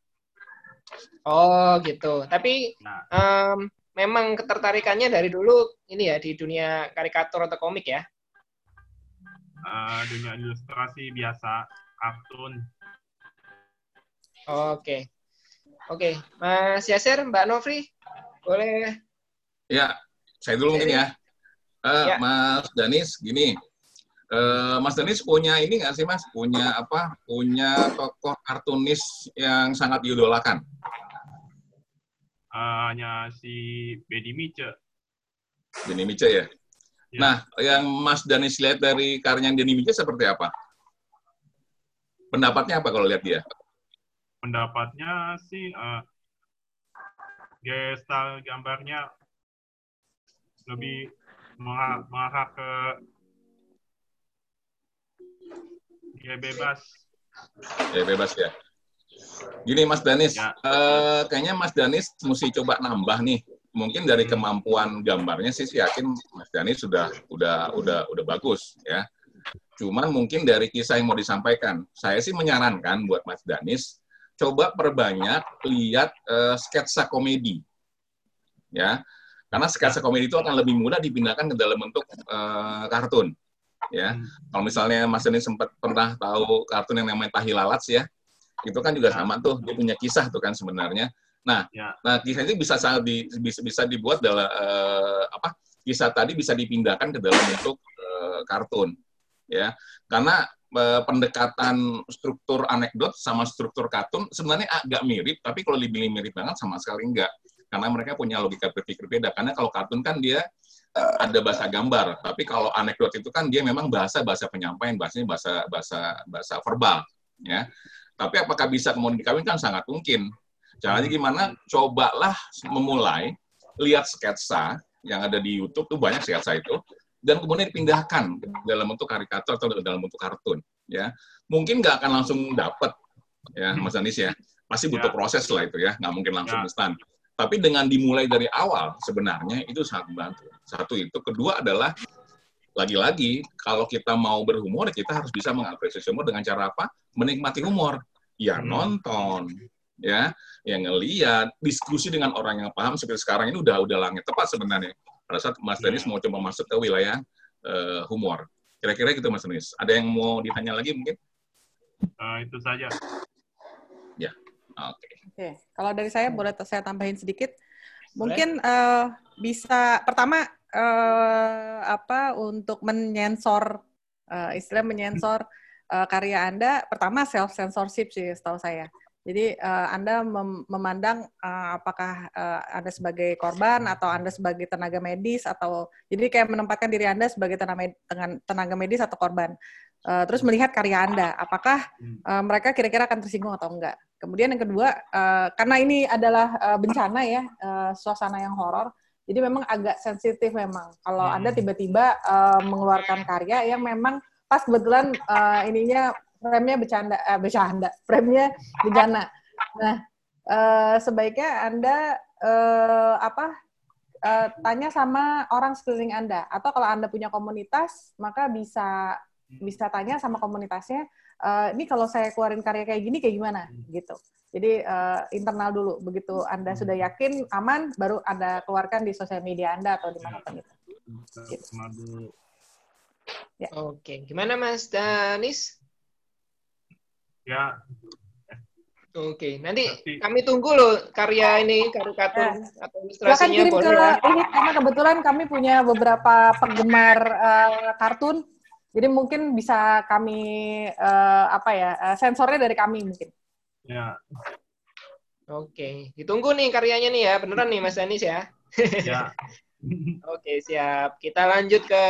Oh gitu. Tapi Nah. em, memang ketertarikannya dari dulu ini ya di dunia karikatur atau komik ya. Eh, dunia ilustrasi biasa kartun Oke. Oke, Mas Yasir, Mbak Novri, boleh Ya, saya dulu mungkin ya. Eh, Ya. Mas Danis, gini. Eh, Mas Danis punya ini nggak sih Mas? Punya apa? Punya tokoh kartunis yang sangat diidolakan? Eh, hanya si Bedi Mice Denny Mice ya? Ya. Nah, yang Mas Danis lihat dari karyanya Denny Mice seperti apa? Pendapatnya apa kalau lihat dia? pendapatnya sih eh, gestal gambarnya lebih mengarah, mengarah ke dia bebas Ya bebas ya. Gini Mas Danis, Ya. eh, kayaknya Mas Danis mesti coba nambah nih. Mungkin dari Hmm. kemampuan gambarnya sih, saya yakin Mas Danis sudah udah udah udah bagus ya. Cuman mungkin dari kisah yang mau disampaikan, saya sih menyarankan buat Mas Danis coba perbanyak lihat eh, sketsa komedi, ya. Karena sketsa komedi itu akan lebih mudah dipindahkan ke dalam bentuk eh, kartun, ya. Hmm. Kalau misalnya Mas Danis sempat pernah tahu kartun yang namanya Tahi Lalats ya, itu kan juga sama tuh, dia punya kisah tuh kan sebenarnya. Nah, Ya. nah kisah itu bisa sangat di, bisa, bisa dibuat dalam eh, apa? Kisah tadi bisa dipindahkan ke dalam bentuk eh, kartun, ya. Karena eh, pendekatan struktur anekdot sama struktur kartun sebenarnya agak mirip, tapi kalau dibilang mirip banget sama sekali enggak. Karena mereka punya logika berpikir beda. Karena kalau kartun kan dia eh, ada bahasa gambar, tapi kalau anekdot itu kan dia memang bahasa bahasa penyampaian, bahasanya bahasa bahasa bahasa verbal, ya. Tapi apakah bisa kemudian dikawinkan sangat mungkin. Caranya gimana? Cobalah memulai lihat sketsa yang ada di YouTube tuh banyak sketsa itu dan kemudian dipindahkan dalam bentuk karikatur atau dalam bentuk kartun, ya. Mungkin nggak akan langsung dapat, ya, Mas Anis ya. Pasti butuh Ya. proses lah itu ya, nggak mungkin langsung Ya. instan. Tapi dengan dimulai dari awal sebenarnya itu sangat membantu. Satu itu, kedua adalah lagi-lagi kalau kita mau berhumor kita harus bisa mengapresiasi humor dengan cara apa? Menikmati humor. Ya nonton, ya, yang ngeliat, diskusi dengan orang yang paham seperti sekarang ini udah udah langit tepat sebenarnya. Pada saat Mas Denis mau coba masuk ke wilayah eh, humor. Kira-kira gitu Mas Denis. Ada yang mau ditanya lagi mungkin? Eh, itu saja. Oke. Oke, kalau dari saya boleh saya tambahin sedikit. Mungkin eh, bisa pertama eh, apa untuk menyensor eh, istilah menyensor eh, karya Anda pertama self censorship sih setahu saya. Jadi eh, Anda mem- memandang eh, apakah eh, Anda sebagai korban atau Anda sebagai tenaga medis atau jadi kayak menempatkan diri Anda sebagai tenaga medis atau korban. Eh, terus melihat karya Anda, apakah eh, mereka kira-kira akan tersinggung atau enggak. Kemudian yang kedua, eh, karena ini adalah eh, bencana ya, eh, suasana yang horor, jadi memang agak sensitif memang. Kalau Anda tiba-tiba eh, mengeluarkan karya yang memang pas kebetulan eh, ininya frame-nya bercanda, eh, bercanda, frame-nya bencana. Nah, eh, sebaiknya Anda eh, apa eh, tanya sama orang sekeliling Anda, atau kalau Anda punya komunitas, maka bisa bisa tanya sama komunitasnya, eh, ini kalau saya keluarin karya kayak gini kayak gimana? Gitu. Jadi eh, internal dulu, begitu Anda sudah yakin aman, baru Anda keluarkan di sosial media Anda atau di mana pun itu. Ya. Oke, gimana Mas Danis? Ya, Oke, nanti kami tunggu loh karya ini karikatur atau Silakan ilustrasinya kirim ke boleh ya. ini karena kebetulan kami punya beberapa penggemar eh, kartun, jadi mungkin bisa kami eh, apa ya eh, sensornya dari kami mungkin. ya, Oke, ditunggu nih karyanya nih ya, beneran nih Mas Danis ya. ya. *laughs* Oke, siap. Kita lanjut ke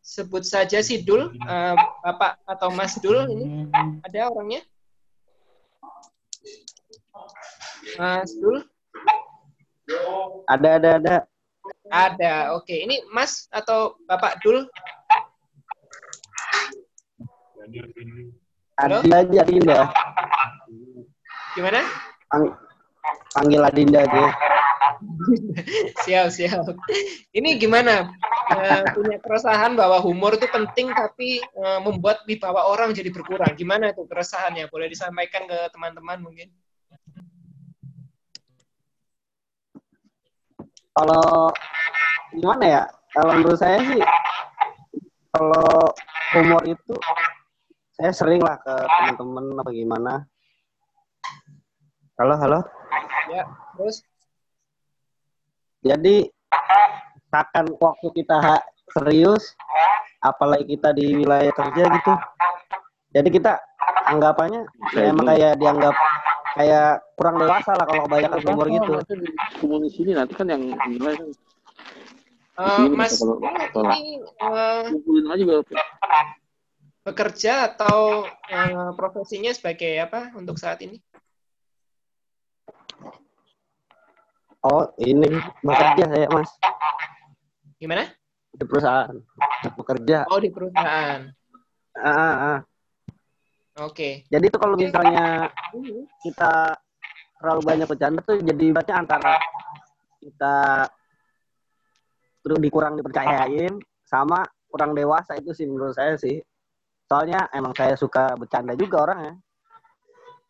sebut saja si Dul, eh, Bapak atau Mas Dul ini ada orangnya? Mas Dul? Ada, ada, ada. Ada. Oke, ini Mas atau Bapak Dul? Adinda aja, Adinda. Gimana? Pang- panggil Adinda aja. *laughs* siap, siap. Ini gimana? Eh, punya keresahan bahwa humor itu penting tapi eh, membuat wibawa orang jadi berkurang. Gimana tuh keresahannya? Boleh disampaikan ke teman-teman mungkin? Kalau gimana ya? Kalau menurut saya sih, kalau humor itu saya sering lah ke teman-teman apa gimana. Halo, halo. Ya, terus? Jadi akan waktu kita serius, apalagi kita di wilayah kerja gitu. Jadi kita anggapannya ya emang kayak dianggap kayak kurang dewasa lah kalau kebanyakan humor gitu. Kumpul di sini nanti kan yang nilai kan. Eh, Ini Mas, kalau- kalau- ini eh, Kumpulin aja bekerja atau eh, profesinya sebagai apa untuk saat ini? Oh, ini bekerja saya, Mas. Gimana? Di perusahaan. Bekerja. Oh, di perusahaan. Ah, ah, ah. Oke. Jadi tuh kalau misalnya kita terlalu banyak bercanda tuh jadi baca antara kita terus dikurang dipercayain sama kurang dewasa itu sih menurut saya sih. Soalnya emang saya suka bercanda juga orangnya.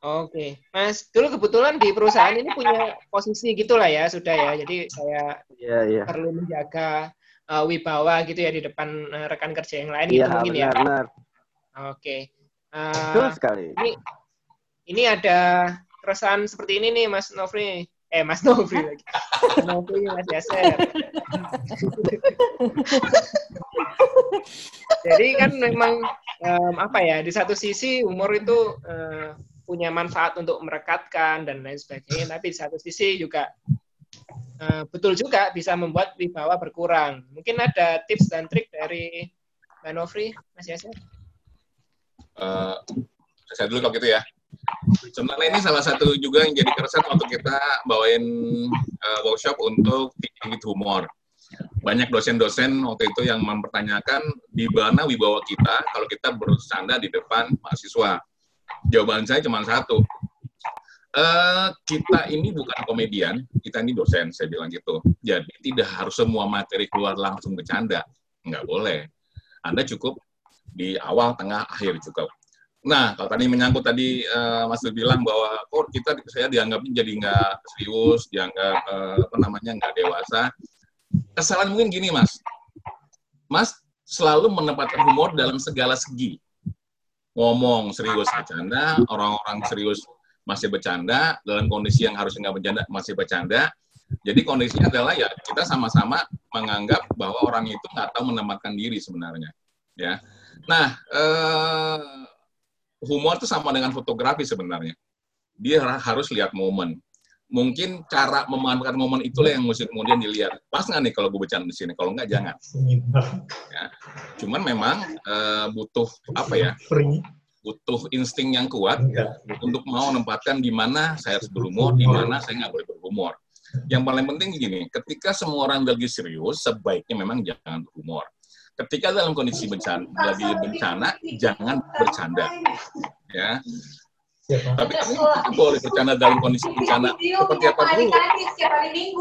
Oke, Mas, dulu kebetulan di perusahaan ini punya posisi gitulah ya, sudah ya. Jadi saya Iya, iya. perlu menjaga eh, wibawa gitu ya di depan eh, rekan kerja yang lain Iya, gitu mungkin ya. benar, benar. Oke. Eh, Betul sekali. ini ini ada keresahan seperti ini nih, Mas Nofri. Eh, Mas Nofri lagi. Mas Nofri, Mas Yaser. Jadi kan memang em, apa ya di satu sisi humor itu eh, punya manfaat untuk merekatkan dan lain sebagainya, tapi di satu sisi juga eh, betul juga bisa membuat wibawa berkurang. Mungkin ada tips dan trik dari Mbak Nofri, Mas Yaser? Eh, saya dulu kalau gitu ya. Sebenarnya ini salah satu juga yang jadi keresahan waktu kita bawain eh, workshop untuk tingkat humor. Banyak dosen-dosen waktu itu yang mempertanyakan di mana wibawa kita kalau kita bercanda di depan mahasiswa. Jawaban saya cuma satu. Eh, kita ini bukan komedian, kita ini dosen, saya bilang gitu. Jadi tidak harus semua materi keluar langsung bercanda. Nggak boleh. Anda cukup di awal, tengah, akhir cukup. Nah, kalau tadi menyangkut tadi eh, Mas Dul bilang bahwa kok kita saya dianggapnya jadi nggak serius, dianggap eh, apa namanya nggak dewasa. Kesalahan mungkin gini, Mas. Mas selalu menempatkan humor dalam segala segi. Ngomong serius bercanda, orang-orang serius masih bercanda, dalam kondisi yang harusnya nggak bercanda masih bercanda. Jadi kondisinya adalah ya kita sama-sama menganggap bahwa orang itu nggak tahu menempatkan diri sebenarnya. Ya. Nah, eh, humor itu sama dengan fotografi sebenarnya. Dia ha- harus lihat momen. Mungkin cara memanfaatkan momen itulah yang mesti kemudian dilihat. Pas nggak nih kalau gue bercanda di sini? Kalau nggak jangan. Ya. Cuman memang eh, butuh apa ya? Butuh insting yang kuat untuk mau menempatkan di mana saya harus berhumor, di mana saya nggak boleh berhumor. Yang paling penting gini, ketika semua orang lagi serius, sebaiknya memang jangan berhumor. Ketika dalam kondisi bencana, lagi bencana, jangan bercanda. Ya. Tapi kami boleh bercanda dalam kondisi bencana. Seperti apa dulu?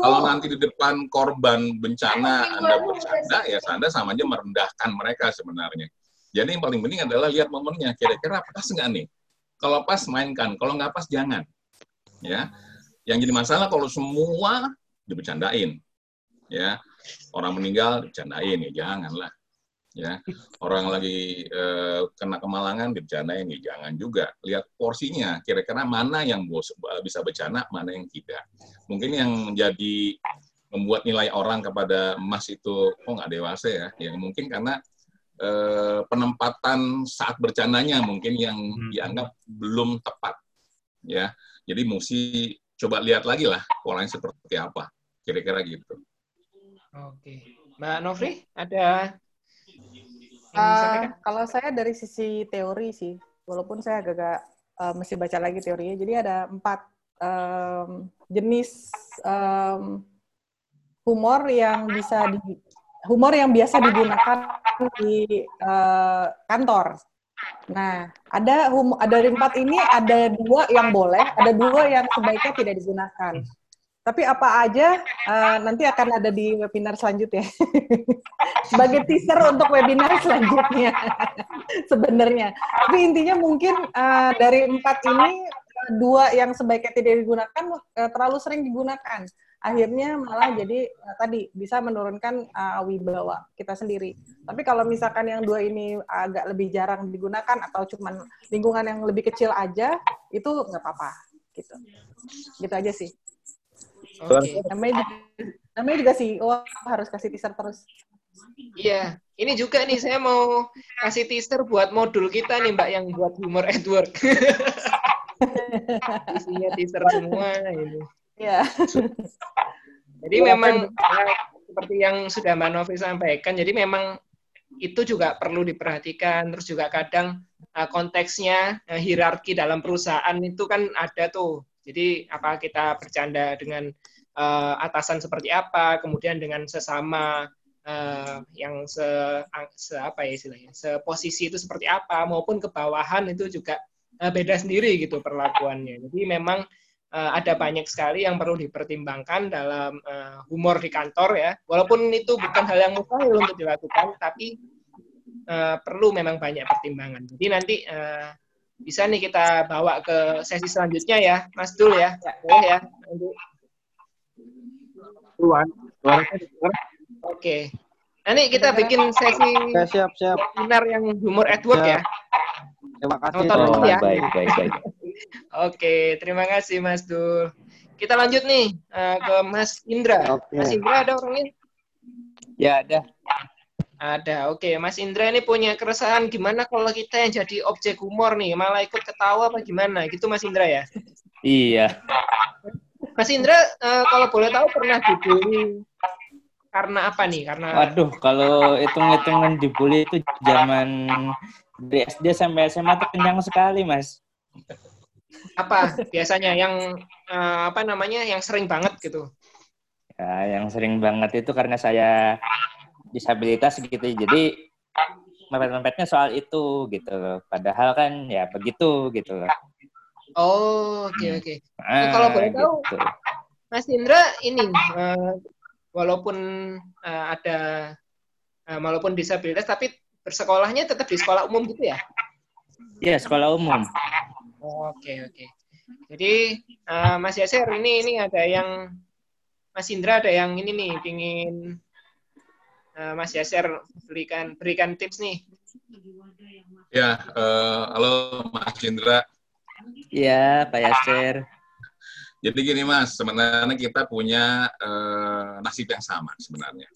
Kalau nanti di depan korban bencana Anda bercanda, ya Anda sama aja merendahkan mereka sebenarnya. Jadi yang paling penting adalah lihat momennya. Kira-kira pas nggak nih? Kalau pas mainkan, kalau nggak pas jangan. Ya, yang jadi masalah kalau semua dibercandain, ya orang meninggal dibercandain ya janganlah. Ya, orang lagi eh, kena kemalangan dibercandain ya jangan juga. Lihat porsinya, kira-kira mana yang bos- bisa bercanda, mana yang tidak. Mungkin yang menjadi membuat nilai orang kepada emas itu kok nggak dewasa ya, ya mungkin karena eh, penempatan saat bercandanya mungkin yang dianggap belum tepat ya jadi mesti coba lihat lagi lah polanya seperti apa kira-kira gitu Oke. Mbak Novri, ada disampaikan? kalau saya dari sisi teori sih, walaupun saya agak-agak eh, mesti baca lagi teorinya. Jadi ada empat em, jenis em, humor yang bisa di humor yang biasa digunakan di eh, kantor. Nah, ada hum ada dari empat ini ada dua yang boleh, ada dua yang sebaiknya tidak digunakan. Tapi apa aja eh, nanti akan ada di webinar selanjutnya. *laughs* Sebagai teaser untuk webinar selanjutnya *laughs* sebenarnya. Tapi intinya mungkin eh, dari empat ini eh, dua yang sebaiknya tidak digunakan eh, terlalu sering digunakan. Akhirnya malah jadi eh, tadi bisa menurunkan eh, wibawa kita sendiri. Tapi kalau misalkan yang dua ini agak lebih jarang digunakan atau cuman lingkungan yang lebih kecil aja, itu nggak apa-apa gitu. Gitu aja sih. Oke. Namanya juga, namanya juga sih, oh harus kasih teaser terus. Iya, ini juga nih saya mau kasih teaser buat modul kita nih Mbak yang buat humor at work. *laughs* Isinya teaser semua ini. Iya. Jadi memang ya, seperti yang sudah Mbak Novi sampaikan, jadi memang itu juga perlu diperhatikan. Terus juga kadang eh, konteksnya eh, hierarki dalam perusahaan itu kan ada tuh. Jadi apa kita bercanda dengan eh, atasan seperti apa, kemudian dengan sesama eh, yang se, se apa ya istilahnya, seposisi itu seperti apa, maupun ke bawahan itu juga eh, beda sendiri gitu perlakuannya. Jadi memang eh, ada banyak sekali yang perlu dipertimbangkan dalam eh, humor di kantor ya. Walaupun itu bukan hal yang mustahil untuk dilakukan, tapi eh, perlu memang banyak pertimbangan. Jadi nanti eh, bisa nih kita bawa ke sesi selanjutnya ya, Mas Dul ya. Boleh ya. Nanti. Tuan, Oke. Nanti kita bikin sesi Oke, siap, siap. webinar yang humor at work ya. Terima kasih. Nonton Tuan. dulu ya. baik, baik, baik. Oke, terima kasih Mas Dul. Kita lanjut nih eh, ke Mas Indra. Oke. Mas Indra ada orangnya? Ya, ada. Ada. Oke, Mas Indra ini punya keresahan gimana kalau kita yang jadi objek humor nih, malah ikut ketawa apa gimana? Gitu Mas Indra ya. Iya. Mas Indra eh, kalau boleh tahu pernah dibully karena apa nih? Karena Waduh, kalau hitung-hitungan dibully itu zaman dari SD sampai SMA tuh kenyang sekali, Mas. apa biasanya yang eh, apa namanya? yang sering banget gitu. Ya, yang sering banget itu karena saya disabilitas gitu. Jadi mepet-mepetnya soal itu gitu loh. Padahal kan ya begitu gitu loh. Oh, oke oke. Ah, kalau boleh tahu, gitu. Mas Indra ini eh, walaupun eh, ada eh, walaupun disabilitas tapi bersekolahnya tetap di sekolah umum gitu ya? Ya, sekolah umum. Oke, oke. Jadi eh, Mas Yasir ini ini ada yang Mas Indra ada yang ini nih pingin eh, Mas Yasir berikan berikan tips nih. Ya, eh, halo Mas Indra. Iya, Pak Yasir. Jadi gini Mas, sebenarnya kita punya eh, nasib yang sama sebenarnya.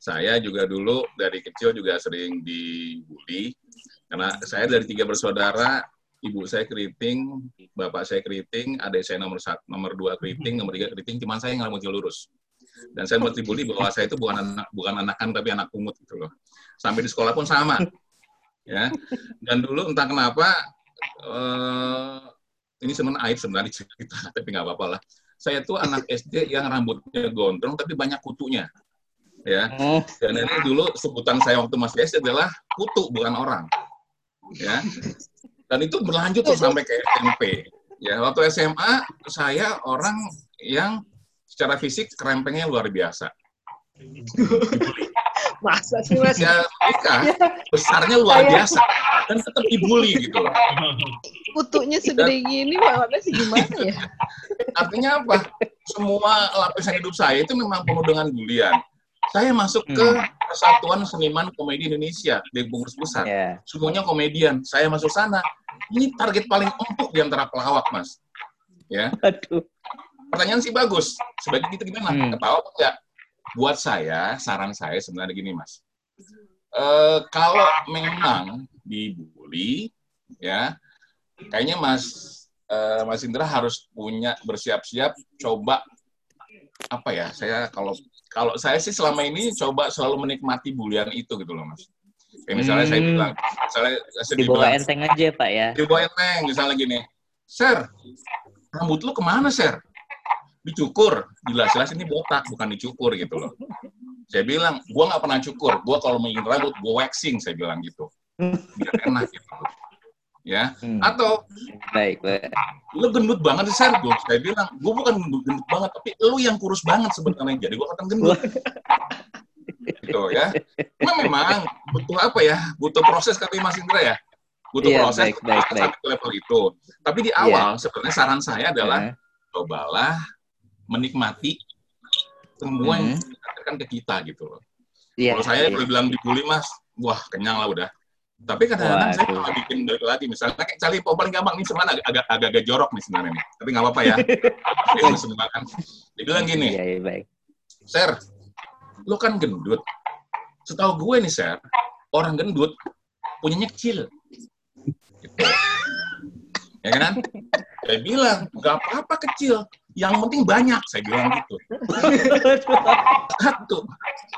Saya juga dulu dari kecil juga sering dibully karena saya dari tiga bersaudara, ibu saya keriting, bapak saya keriting, adik saya nomor satu, nomor dua keriting, nomor tiga keriting, cuman saya yang rambutnya lurus. Dan saya sempat dibully bahwa saya itu bukan anak bukan anakan tapi anak pungut gitu loh. Sampai di sekolah pun sama. Ya. Dan dulu entah kenapa eh, ini sebenarnya aib sebenarnya cerita, *laughs* tapi nggak apa-apa lah. Saya tuh anak SD yang rambutnya gondrong tapi banyak kutunya. Ya. Dan ini dulu sebutan saya waktu masih SD adalah kutu bukan orang. Ya. Dan itu berlanjut tuh sampai ke SMP. Ya, waktu SMA saya orang yang secara fisik kerempengnya luar biasa. *laughs* Masa sih Mas? Ya, nikah besarnya luar biasa dan tetap dibully gitu loh. Kutunya segede gini, warnanya sih gimana ya? *laughs* Artinya apa? Semua lapisan hidup saya itu memang penuh dengan bulian. Saya masuk ke Persatuan Seniman Komedi Indonesia di Bungkus Pusat. Semuanya komedian. Saya masuk sana. Ini target paling empuk di antara pelawak, Mas. Ya. Pertanyaan sih bagus. Sebagai kita gimana? Ketawa apa enggak? Buat saya, saran saya sebenarnya gini, Mas. Eh, kalau memang dibully, ya, kayaknya Mas eh, Mas Indra harus punya bersiap-siap coba apa ya? Saya kalau kalau saya sih selama ini coba selalu menikmati bulian itu gitu loh, Mas. Kayak misalnya saya Hmm. bilang, misalnya saya Dibawa dibilang, enteng aja, Pak ya. dibawa enteng, misalnya gini, Ser, rambut lu ke mana, Ser? Dicukur. Jelas-jelas ini botak, bukan dicukur gitu loh. Saya bilang, gua nggak pernah cukur. Gua kalau mau ingin rambut, gua waxing, saya bilang gitu. Biar enak gitu. Ya. Atau, Baik, baik. lu gendut banget sih. Gua, saya bilang, gua bukan gendut, gendut banget, tapi lu yang kurus banget sebenarnya. Jadi gua kelihatan gendut. gitu ya. Memang butuh apa ya? Butuh proses kata Mas Indra ya. Butuh Iya, proses baik, baik, sampai ke level itu. Tapi di awal sebenarnya saran saya adalah cobalah menikmati semua yang dikatakan ke kita gitu loh. Iya, Kalau saya iya. kalau bilang dibully mas, wah kenyang lah udah. Tapi kadang-kadang saya cuma bikin balik lagi, misalnya kayak cari paling gampang nih sebenarnya agak, agak, agak, agak jorok nih sebenarnya nih. Tapi nggak apa-apa ya. Ini semua kan. Dia bilang gini, Iya, iya, baik. Ser, lu kan gendut. Setahu gue nih, Ser, orang gendut punyanya kecil. Gitu. Ya kan? Saya bilang, nggak apa-apa kecil. Yang penting banyak, saya bilang gitu. *laughs* Satu.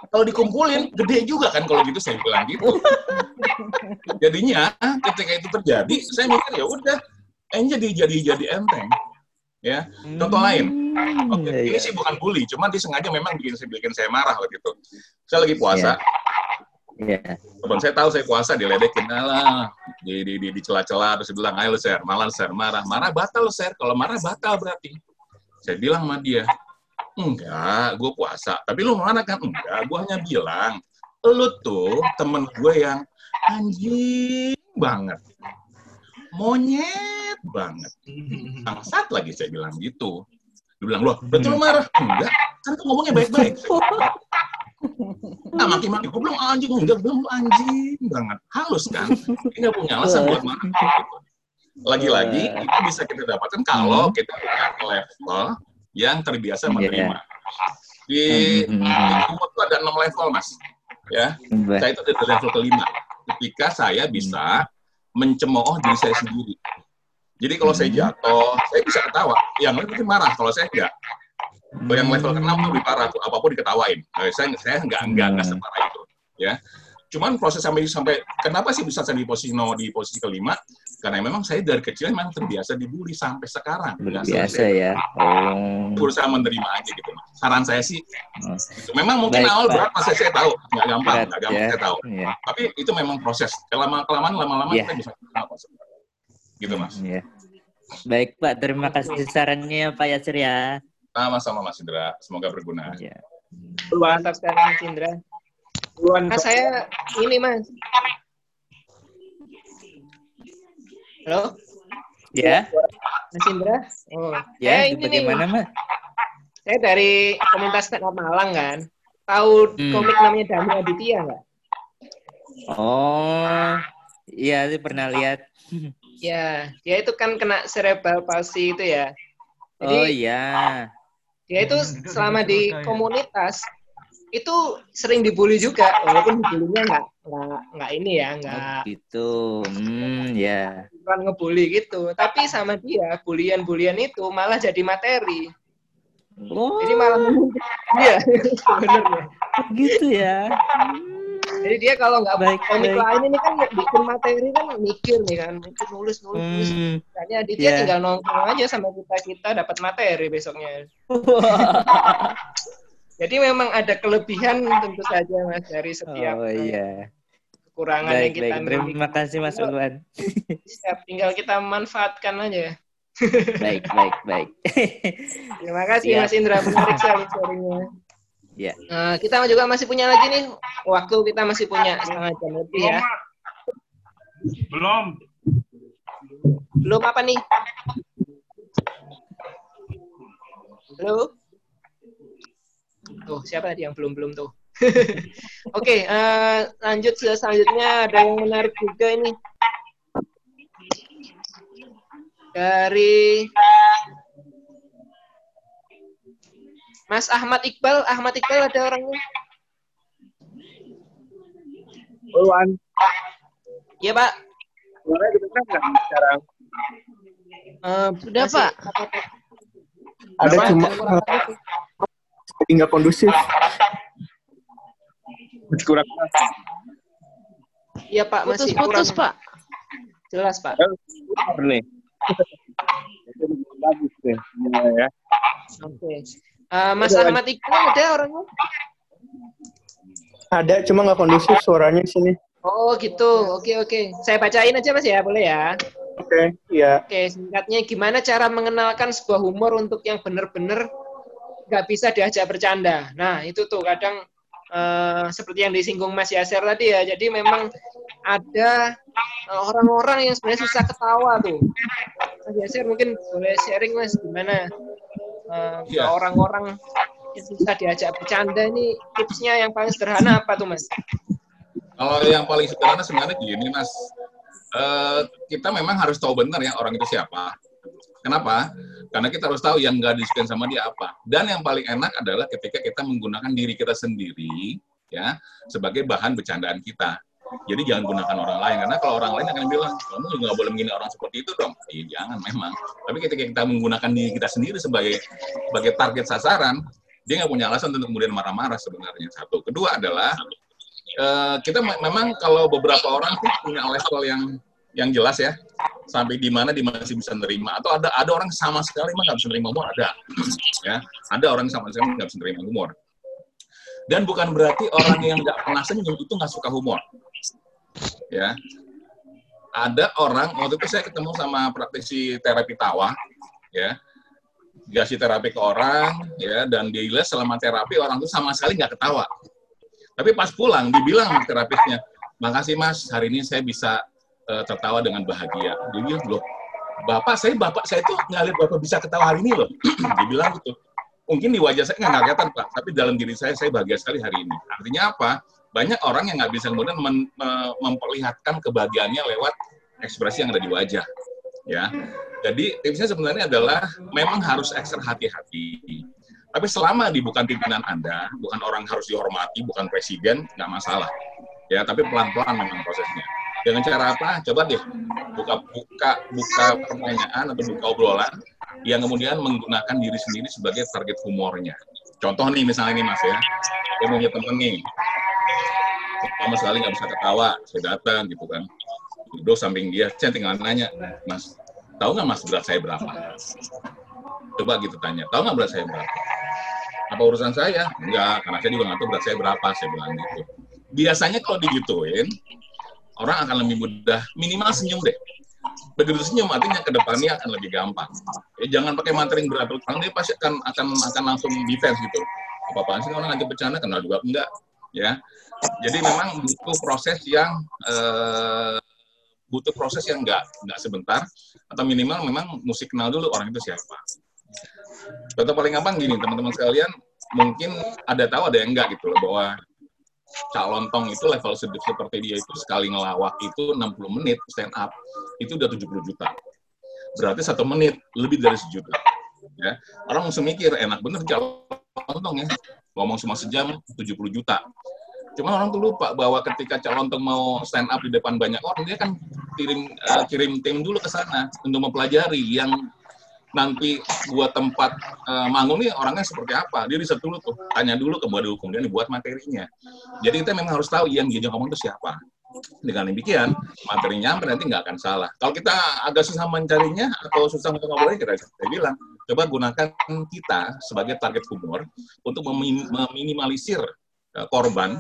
Kalau dikumpulin, gede juga kan kalau gitu, saya bilang gitu. Jadinya, ketika itu terjadi, saya mikir, ya udah, eh, jadi jadi jadi enteng. Ya, contoh lain. Oke, Iya, ini sih bukan bully, cuma dia sengaja memang bikin saya bikin saya marah waktu itu. Saya lagi puasa, Iya. teman saya tahu saya puasa diledekin alah di di di, di celah-celah terus bilang ayo share malah share marah marah batal share kalau marah batal berarti saya bilang sama dia enggak gue puasa. Tapi lu mana? Kan enggak gue hanya bilang. Lu tuh temen gue yang anjing banget monyet banget. Bangsat lagi saya bilang gitu. Dia bilang loh lu marah? Enggak kan tuh ngomongnya baik-baik. Nah, maki-maki, gue bilang anjing, enggak, lu anjing banget. Halus kan? Nggak punya alasan buat marah. Lagi-lagi, itu bisa kita dapatkan kalau kita punya level yang terbiasa menerima. Di, di umur itu ada enam level, Mas. Ya, Baik. saya itu dari level kelima. Ketika saya bisa mencemooh diri saya sendiri. Jadi kalau saya jatuh, saya bisa ketawa. Yang lain mungkin marah. Kalau saya enggak. Kalau yang level ke-6 tuh lebih parah tuh, apa pun diketawain. Nah, saya saya enggak enggak enggak separah itu, ya. Cuman proses sampai sampai kenapa sih bisa saya di posisi no, di posisi kelima? Karena memang saya dari kecil memang terbiasa dibully sampai sekarang. Nggak Biasa ya. Oh. Berusaha menerima aja gitu. Mas. Saran saya sih, gitu. memang mungkin Baik, awal Pak. berat, mas saya tahu, nggak gampang, Berat, nggak gampang ya. saya tahu. Iya. Tapi itu memang proses. Lama kelamaan lama-lama Iya. kita bisa kenal. Gitu mas. Iya. Baik, Pak. Terima kasih sarannya, Pak Yasir ya. Sama-sama Mas Indra. Semoga berguna. Iya. Mantap sekali Mas Indra. Nah, saya ini mas. Halo, Ya, Mas Indra. Oh, ya, saya ini bagaimana. Mas? Saya dari komunitas stand up Malang kan. Tahu Hmm. komik namanya Dami Aditya nggak? Oh, iya, saya pernah lihat. Ya, dia itu kan kena cerebral palsy itu ya. Jadi Oh iya. dia itu selama di komunitas itu sering dibully juga, walaupun dibulinya nggak nggak nggak ini ya, nggak Gitu. Hmm, ya. Bukan ngebully gitu. Tapi sama dia, bulian-bulian itu malah jadi materi. Oh, Jadi malah dia sebenarnya. gitu ya. Jadi dia kalau nggak Baik, komik baik. lain ini kan bikin materi kan mikir nih kan, mikir nulis nulis. Hmm. Makanya dia Iya. tinggal nongkrong aja sama kita kita dapat materi besoknya. Jadi memang ada kelebihan tentu saja mas dari setiap Oh iya. Kekurangan yang Baik, kita baik. Terima kasih Mas Ulwan. Siap, tinggal kita manfaatkan aja. *laughs* Baik, baik, baik. *laughs* Terima kasih Siap. Mas Indra, menarik sekali sharingnya. Ya. Nah, kita juga masih punya lagi nih, waktu kita masih punya setengah jam lebih ya. Belum. Belum apa nih? Halo? Tuh, siapa tadi yang belum-belum tuh? *laughs* Oke, eh, lanjut selanjutnya ada yang menarik juga ini. Dari Mas Ahmad Iqbal, Ahmad Iqbal ada orangnya? Ulwan, Iya, Pak. suaranya kedengeran nggak sekarang? Eh, Sudah, masih- Pak. Ada cuma nggak kondusif. Masih kurang. Iya, Pak, masih Putus-putus, kurang Pak. jelas, Pak. Benar nih. Bagus deh. Ya. Oke. Eh, Mas Udah, Ahmad Iqbal ada orangnya? Ada, cuma nggak kondusif suaranya sini. Oh gitu, oke oke. Saya bacain aja mas ya, boleh ya? Oke, iya. Oke, singkatnya gimana cara mengenalkan sebuah humor untuk yang benar-benar nggak bisa diajak bercanda. Nah itu tuh kadang eh, seperti yang disinggung Mas Yaser tadi ya. Jadi memang ada eh, orang-orang yang sebenarnya susah ketawa tuh. Mas Yaser mungkin boleh sharing mas gimana eh, ke Iya. orang-orang yang susah diajak bercanda ini tipsnya yang paling sederhana apa tuh mas? Kalau yang paling sederhana sebenarnya gini, Mas. Eh, kita memang harus tahu benar ya orang itu siapa. Kenapa? Karena kita harus tahu yang nggak disukain sama dia apa. Dan yang paling enak adalah ketika kita menggunakan diri kita sendiri ya sebagai bahan bercandaan kita. Jadi jangan gunakan orang lain karena kalau orang lain akan bilang kamu juga nggak boleh menghina orang seperti itu dong. Iya jangan memang. Tapi ketika kita menggunakan diri kita sendiri sebagai sebagai target sasaran, dia nggak punya alasan untuk kemudian marah-marah sebenarnya. Satu. Kedua adalah eh, kita me- memang kalau beberapa orang tuh punya level yang yang jelas ya sampai di mana dia masih bisa nerima. Atau ada ada orang sama sekali nggak bisa nerima humor ada. Ya ada orang sama sekali nggak bisa nerima humor dan bukan berarti orang yang nggak pernah senyum itu nggak suka humor. Ya. Ada orang waktu itu saya ketemu sama praktisi terapi tawa ya. Dikasih terapi ke orang ya dan dia selama terapi orang itu sama sekali nggak ketawa. Tapi pas pulang dibilang sama terapisnya makasih mas hari ini saya bisa eh, tertawa dengan bahagia. Dia bilang loh bapak saya bapak saya tuh nggak lihat bapak bisa ketawa hari ini loh. *clears throat* Dia bilang gitu. Mungkin di wajah saya nggak kelihatan pak tapi dalam diri saya saya bahagia sekali hari ini. Artinya apa? Banyak orang yang nggak bisa kemudian memperlihatkan kebahagiaannya lewat ekspresi yang ada di wajah ya. Jadi tipsnya sebenarnya adalah memang harus ekstra hati-hati. Tapi selama di bukan pimpinan anda bukan orang harus dihormati bukan presiden nggak masalah ya. Tapi pelan-pelan memang prosesnya dengan cara apa? Coba deh buka buka buka pertanyaan atau buka obrolan yang kemudian menggunakan diri sendiri sebagai target humornya. Contoh nih misalnya nih mas ya. Saya punya temen nih. Sama sekali nggak bisa ketawa saya datang gitu kan. Duduk samping dia saya tinggal nanya mas tahu nggak mas berat saya berapa? Coba gitu tanya tahu nggak berat saya berapa? Apa urusan saya? Enggak karena saya juga nggak tahu berat saya berapa saya bilang gitu. Biasanya kalau digituin orang akan lebih mudah minimal senyum deh begitu senyum artinya ke depannya akan lebih gampang ya, jangan pakai materi yang berat karena dia pasti akan akan akan langsung defense gitu apa apaan sih orang ngajak bercanda kenal juga enggak ya. Jadi memang butuh proses yang eh, butuh proses yang nggak nggak sebentar atau minimal memang mesti kenal dulu orang itu siapa. Contoh paling gampang gini teman-teman sekalian mungkin ada tahu ada yang enggak gitu loh bahwa Cak Lontong itu level sedih seperti dia itu sekali ngelawak itu 60 menit stand up itu udah 70 juta. Berarti satu menit lebih dari sejuta. Ya. Orang langsung mikir enak bener Cak Lontong ya ngomong cuma sejam 70 juta. Cuma orang tuh lupa bahwa ketika Cak Lontong mau stand up di depan banyak orang dia kan kirim eh, kirim tim dulu ke sana untuk mempelajari yang nanti buat tempat uh, manggung nih orangnya seperti apa. Dia riset dulu tuh, tanya dulu ke Badan Hukum, dia dibuat materinya. Jadi kita memang harus tahu yang diajak ngomong itu siapa. Dengan demikian, materinya nanti nggak akan salah. Kalau kita agak susah mencarinya atau susah untuk ngobrolnya, kita saya bilang, coba gunakan kita sebagai target humor untuk memin- meminimalisir uh, korban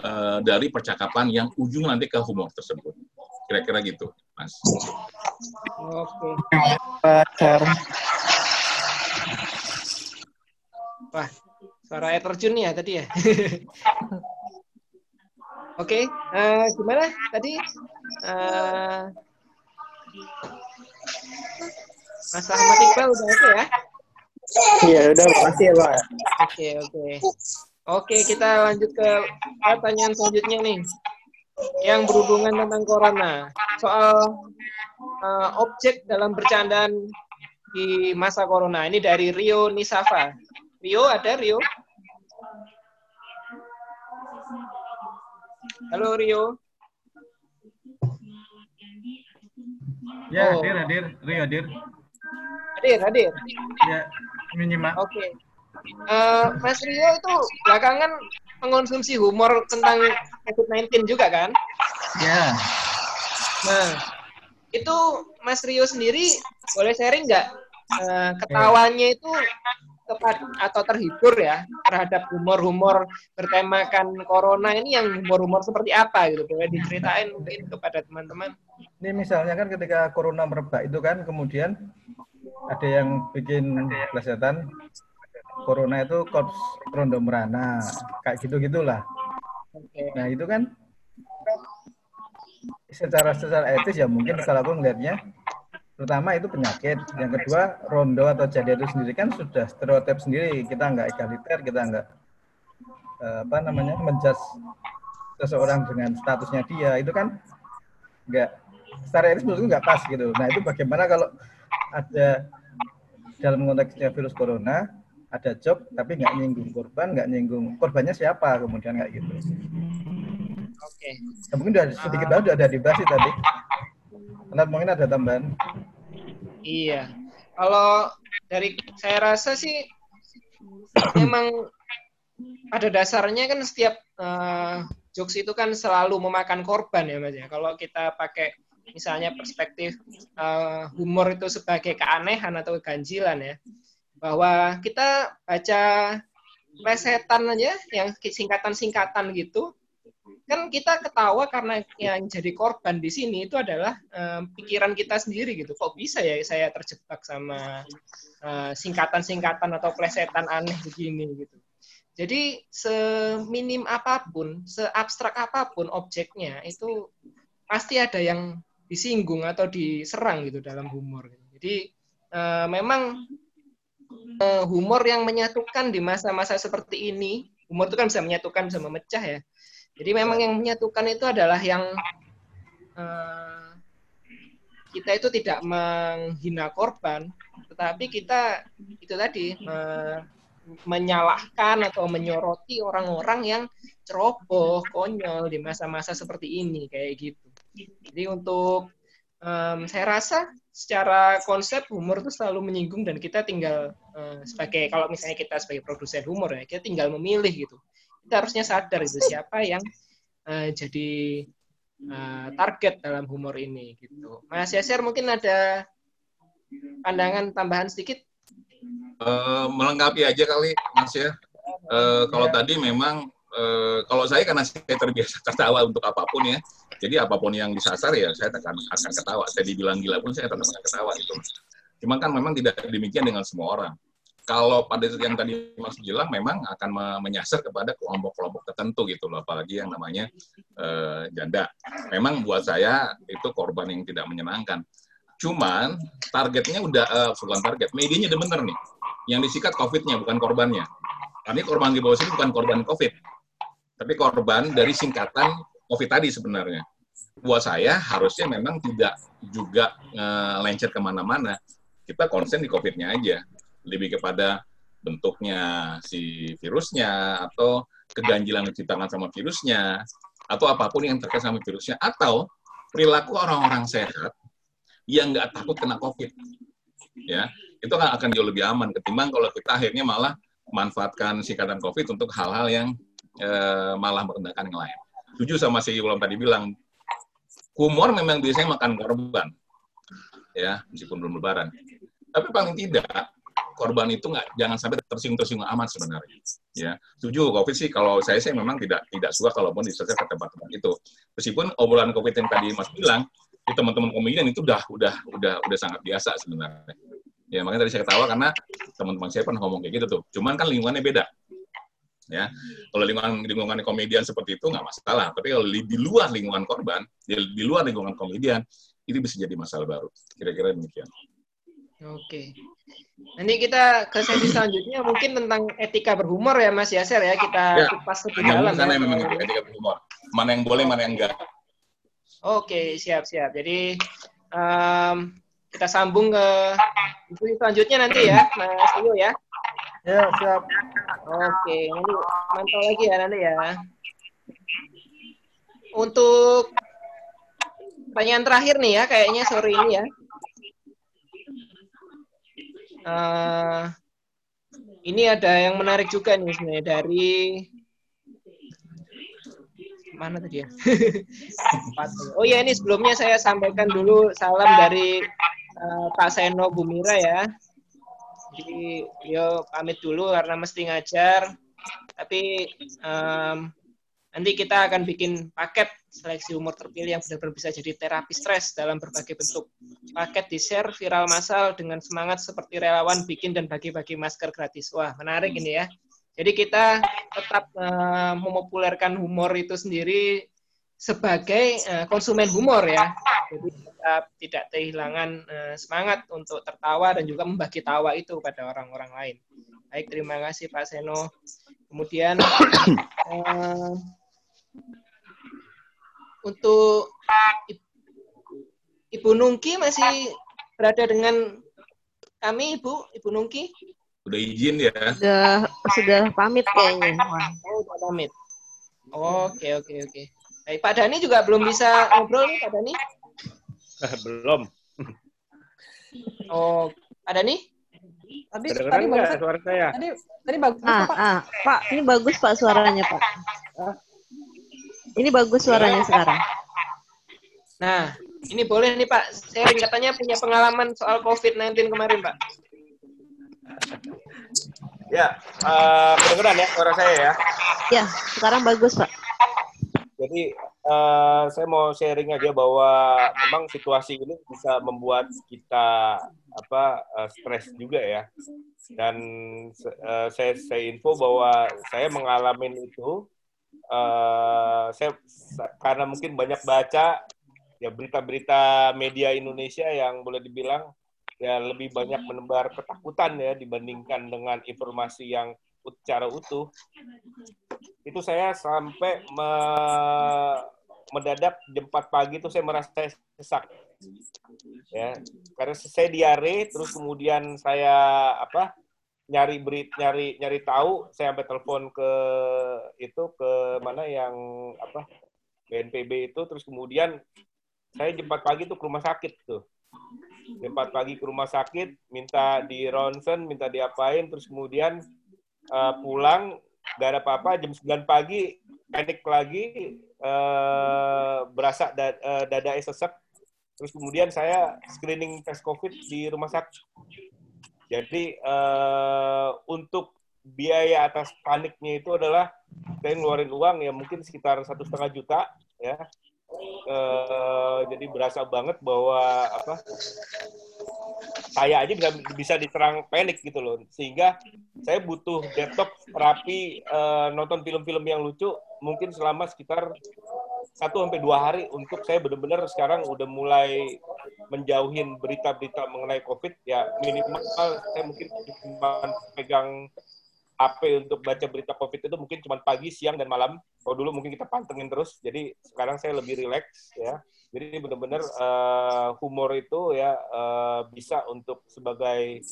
uh, dari percakapan yang ujung nanti ke humor tersebut. Kira-kira gitu, Mas. Oke. Pacar. Wah, suara air terjun ya tadi ya. *laughs* Oke, eh, gimana tadi? Eh, Mas Ahmad Iqbal udah oke ya? Iya, udah makasih ya, Pak. Oke, oke. Oke, kita lanjut ke pertanyaan selanjutnya nih. Yang berhubungan tentang corona. Soal eh, objek dalam bercandaan di masa corona. Ini dari Rio Nisafa. Rio ada Rio? Halo Rio. Ya, Oh. hadir, hadir. Rio hadir. Hadir, hadir. Ya, menyimak. Oke. Eh, Mas Rio itu belakangan mengonsumsi humor tentang COVID-19 juga kan? Ya. Nah, itu Mas Rio sendiri boleh sharing nggak eh, ketawanya itu tepat atau terhibur ya terhadap humor-humor bertemakan corona ini yang humor-humor seperti apa gitu? Boleh diceritain mungkin kepada teman-teman. Ini misalnya kan ketika corona merebak itu kan kemudian ada yang bikin plesetan corona itu korps rondo merana kayak gitu gitulah. Nah itu kan secara secara etis ya mungkin kalau aku melihatnya pertama itu penyakit yang kedua rondo atau jadi itu sendiri kan sudah stereotip sendiri. Kita nggak egaliter kita nggak eh, apa namanya menjudge seseorang dengan statusnya dia. Itu kan nggak secara etis menurutku nggak pas gitu. Nah itu bagaimana kalau ada dalam konteksnya virus corona ada job tapi nggak nyinggung korban nggak nyinggung korbannya siapa kemudian kayak gitu oke Ya, mungkin udah sedikit banget udah ada dibahas sih tadi. Nanti mungkin ada tambahan. Iya. Kalau dari saya rasa sih memang pada dasarnya kan setiap eh, jokes itu kan selalu memakan korban ya Mas ya. Kalau kita pakai misalnya perspektif eh, humor itu sebagai keanehan atau keganjilan ya. Bahwa kita baca plesetan aja yang singkatan-singkatan gitu kan kita ketawa karena yang jadi korban di sini itu adalah eh, pikiran kita sendiri gitu. Kok bisa ya saya terjebak sama eh, singkatan-singkatan atau plesetan aneh begini gitu. Jadi seminim apa pun, seabstrak apa pun objeknya itu pasti ada yang disinggung atau diserang gitu dalam humor. Jadi eh, memang eh, humor yang menyatukan di masa-masa seperti ini, humor itu kan bisa menyatukan, bisa memecah ya. Jadi memang yang menyatukan itu adalah yang eh, kita itu tidak menghina korban, tetapi kita itu tadi me- menyalahkan atau menyoroti orang-orang yang ceroboh, konyol di masa-masa seperti ini kayak gitu. Jadi untuk em, saya rasa secara konsep humor itu selalu menyinggung dan kita tinggal eh, sebagai kalau misalnya kita sebagai produsen humor ya kita tinggal memilih gitu kita harusnya sadar itu siapa yang eh, jadi eh, target dalam humor ini gitu. Mas Yasir mungkin ada pandangan tambahan sedikit? Eh, melengkapi aja kali Mas ya. Eh, kalau tadi memang eh, kalau saya karena saya terbiasa *laughs* ketawa untuk apa pun ya. Jadi apa pun yang disasar ya saya akan akan ketawa. Saya dibilang gila pun saya tetap akan ketawa itu. Cuma kan memang tidak demikian dengan semua orang. kalau pada yang tadi Mas bilang memang akan me- menyasar kepada kelompok-kelompok tertentu gitu loh, apalagi yang namanya eh, janda. Memang buat saya itu korban yang tidak menyenangkan. Cuman targetnya udah eh, bukan target, medianya udah bener nih. Yang disikat COVID-nya bukan korbannya. Karena korban di bawah sini bukan korban COVID, tapi korban dari singkatan COVID tadi sebenarnya. Buat saya harusnya memang tidak juga eh, lencet ke mana-mana. Kita konsen di COVID-nya aja. Lebih kepada bentuknya si virusnya atau keganjilan yang diciptakan sama virusnya atau apa pun yang terkait sama virusnya atau perilaku orang-orang sehat yang nggak takut kena covid ya. Itu kan akan jauh lebih aman ketimbang kalau kita akhirnya malah manfaatkan singkatan covid untuk hal-hal yang eh, malah merendahkan yang lain. Setuju sama si Ulam tadi bilang humor memang biasanya makan korban ya meskipun belum lebaran tapi paling tidak korban itu nggak jangan sampai tersinggung-tersinggung amat sebenarnya. Ya, setuju COVID sih kalau saya sih memang tidak tidak suka kalaupun disesuaikan ke tempat-tempat itu. Meskipun obrolan COVID yang tadi Mas bilang di teman-teman komedian itu udah udah udah udah sangat biasa sebenarnya. Ya makanya tadi saya ketawa karena teman-teman saya pernah ngomong kayak gitu tuh. Cuman kan lingkungannya beda. Ya, kalau lingkungan lingkungan komedian seperti itu nggak masalah. Tapi kalau di, di luar lingkungan korban, di, di luar lingkungan komedian, itu bisa jadi masalah baru. Kira-kira demikian. Oke. Nanti kita ke sesi selanjutnya mungkin tentang etika berhumor ya Mas Yaser ya kita Ya, kupas lebih dalam sana ya. memang itu etika berhumor. Mana yang boleh, mana yang enggak. Oke, siap siap. Jadi em, kita sambung ke selanjutnya nanti ya, Mas Iyo ya. Ya, siap. Oke, nanti mantau lagi ya nanti ya. Untuk pertanyaan terakhir nih ya, kayaknya sore ini ya. Eh, ini ada yang menarik juga nih sebenarnya dari mana tadi ya? *laughs* oh ya ini sebelumnya saya sampaikan dulu salam dari eh, Pak Seno Bumira ya. Jadi beliau pamit dulu karena mesti ngajar. Tapi em, nanti kita akan bikin paket seleksi umur terpilih yang benar-benar bisa jadi terapi stres dalam berbagai bentuk. Paket di-share viral massal dengan semangat seperti relawan bikin dan bagi-bagi masker gratis. Wah, menarik ini ya. Jadi kita tetap eh, memopulerkan humor itu sendiri sebagai eh, konsumen humor ya. Jadi tetap tidak kehilangan eh, semangat untuk tertawa dan juga membagi tawa itu pada orang-orang lain. Baik, terima kasih Pak Seno. Kemudian eh, *coughs* untuk Ibu Nungki masih berada dengan kami, Ibu, Ibu Nungki. Udah izin ya. Sudah sudah pamit kayaknya. Oh, pamit. Oke, oke, oke. Baik, Pak Dani juga belum bisa ngobrol nih, Pak Dani. *laughs* Belum. Oh, Pak Dani? Tadi tadi bagus. suara saya? Tadi tadi bagus Ah, Pak. ah, Pak, ini bagus Pak suaranya Pak. Ini bagus suaranya sekarang. Nah, ini boleh nih Pak. Saya katanya punya pengalaman soal COVID-19 kemarin, Pak. Ya, eh, kedengeran ya suara saya ya. Ya, sekarang bagus Pak. Jadi eh, saya mau sharing aja bahwa memang situasi ini bisa membuat kita apa eh, stres juga ya. Dan eh, saya saya info bahwa saya mengalami itu eh, saya sa- karena mungkin banyak baca ya berita-berita media Indonesia yang boleh dibilang ya lebih banyak menebar ketakutan ya dibandingkan dengan informasi yang secara utuh itu saya sampai me- mendadak jam 4 pagi itu saya merasa sesak. Ya karena saya diare terus kemudian saya apa nyari berit nyari nyari tahu saya sampai telepon ke itu ke mana yang apa BNPB itu terus kemudian saya jam 4 pagi tuh ke rumah sakit tuh. Jam 4 pagi ke rumah sakit minta di ronsen minta diapain terus kemudian eh, pulang gak ada apa-apa jam 9 pagi panik lagi eh, berasa da, eh, dada sesek terus kemudian saya screening tes covid di rumah sakit. Jadi eh, untuk biaya atas paniknya itu adalah saya ngeluarin uang ya mungkin sekitar satu setengah juta ya. Eh, jadi berasa banget bahwa apa saya aja bisa bisa diserang panik gitu loh. Sehingga saya butuh detox terapi eh, nonton film-film yang lucu mungkin selama sekitar satu sampai dua hari untuk saya benar-benar sekarang udah mulai menjauhin berita-berita mengenai COVID ya minimal saya mungkin cuma pegang HP untuk baca berita COVID itu mungkin cuma pagi, siang, dan malam. Kalau dulu mungkin kita pantengin terus, jadi sekarang saya lebih rileks ya. Jadi benar-benar uh, humor itu ya uh, bisa untuk sebagai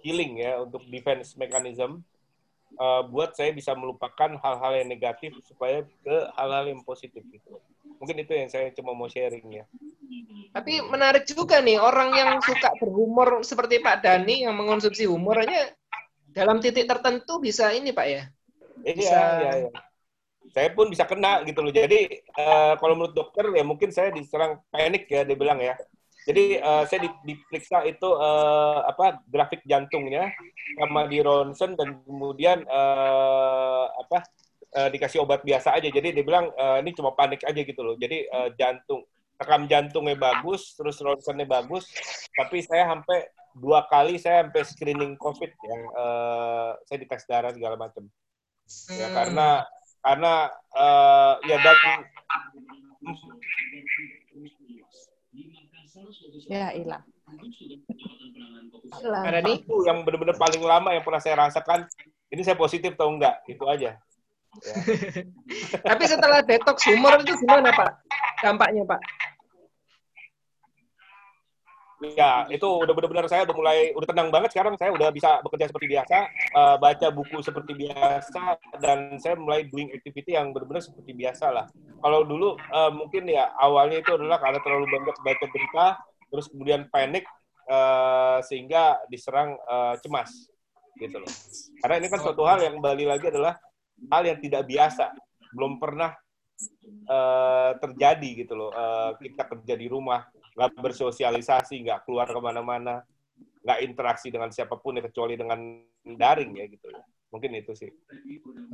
healing ya, untuk defense mechanism. Uh, buat saya bisa melupakan hal-hal yang negatif supaya ke hal-hal yang positif gitu. Mungkin itu yang saya cuma mau sharing ya. Tapi menarik juga nih orang yang suka berhumor seperti Pak Dani yang mengonsumsi humornya dalam titik tertentu bisa ini Pak ya? Iya, Bisa iya, iya. Saya pun bisa kena gitu loh. Jadi eh, kalau menurut dokter ya mungkin saya diserang panik ya dia bilang ya. Jadi eh, saya di- diperiksa itu eh, apa grafik jantungnya sama di ronsen dan kemudian eh, apa eh, dikasih obat biasa aja. Jadi dia bilang eh, ini cuma panik aja gitu loh. Jadi eh, jantung rekam jantungnya bagus, terus ronsennya bagus, tapi saya sampai dua kali saya sampai screening COVID yang eh, saya dites darah segala macam. Ya Hmm. karena karena eh, ya dan Ya, hilang. Nih? itu yang benar-benar paling lama yang pernah saya rasakan. Ini saya positif atau enggak? Itu aja. *laughs* Tapi setelah detox humor itu gimana Pak? Dampaknya Pak? Ya, itu udah benar-benar saya udah mulai udah tenang banget sekarang. Saya udah bisa bekerja seperti biasa, eh, baca buku seperti biasa, dan saya mulai doing activity yang benar-benar seperti biasa lah. Kalau dulu eh, mungkin ya awalnya itu adalah karena terlalu banyak baca berita, terus kemudian panik eh, sehingga diserang eh, cemas gitu loh. Karena ini kan suatu hal yang kembali lagi adalah hal yang tidak biasa, belum pernah eh, terjadi gitu loh. Eh, kita kerja di rumah, nggak bersosialisasi, nggak keluar ke mana-mana, nggak interaksi dengan siapa pun ya kecuali dengan daring ya gitu. Mungkin itu sih.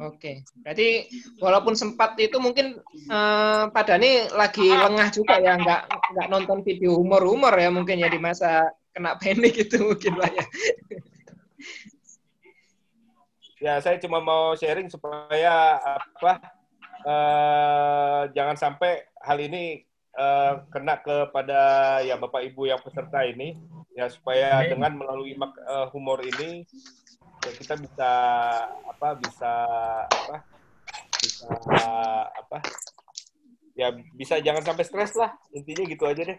Oke, berarti walaupun sempat itu mungkin eh, Pak Dani lagi lengah juga ya, nggak nggak nonton video humor-humor ya mungkin ya di masa kena panik itu mungkin lah ya. Ya, saya cuma mau sharing supaya apa eh, jangan sampai hal ini eh, kena kepada ya Bapak Ibu yang peserta ini ya supaya dengan melalui mak- eh, humor ini ya kita bisa apa bisa apa bisa apa ya bisa jangan sampai stres lah intinya gitu aja deh.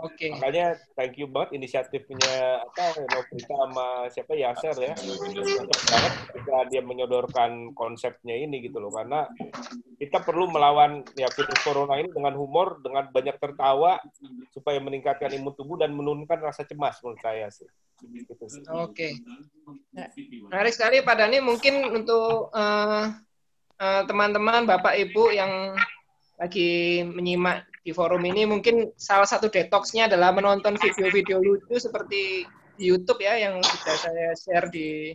Oke. Makanya thank you banget inisiatifnya apa Novrita sama siapa Yaser ya. Banget ketika dia menyodorkan konsepnya ini gitu loh karena kita perlu melawan ya virus corona ini dengan humor, dengan banyak tertawa supaya meningkatkan imun tubuh dan menurunkan rasa cemas menurut saya sih. Gitu sih. Oke. Menarik sekali Pak Dani. Mungkin untuk eh, teman-teman, Bapak Ibu yang lagi menyimak di forum ini, mungkin salah satu detoxnya adalah menonton video-video lucu seperti di YouTube ya, yang sudah saya share di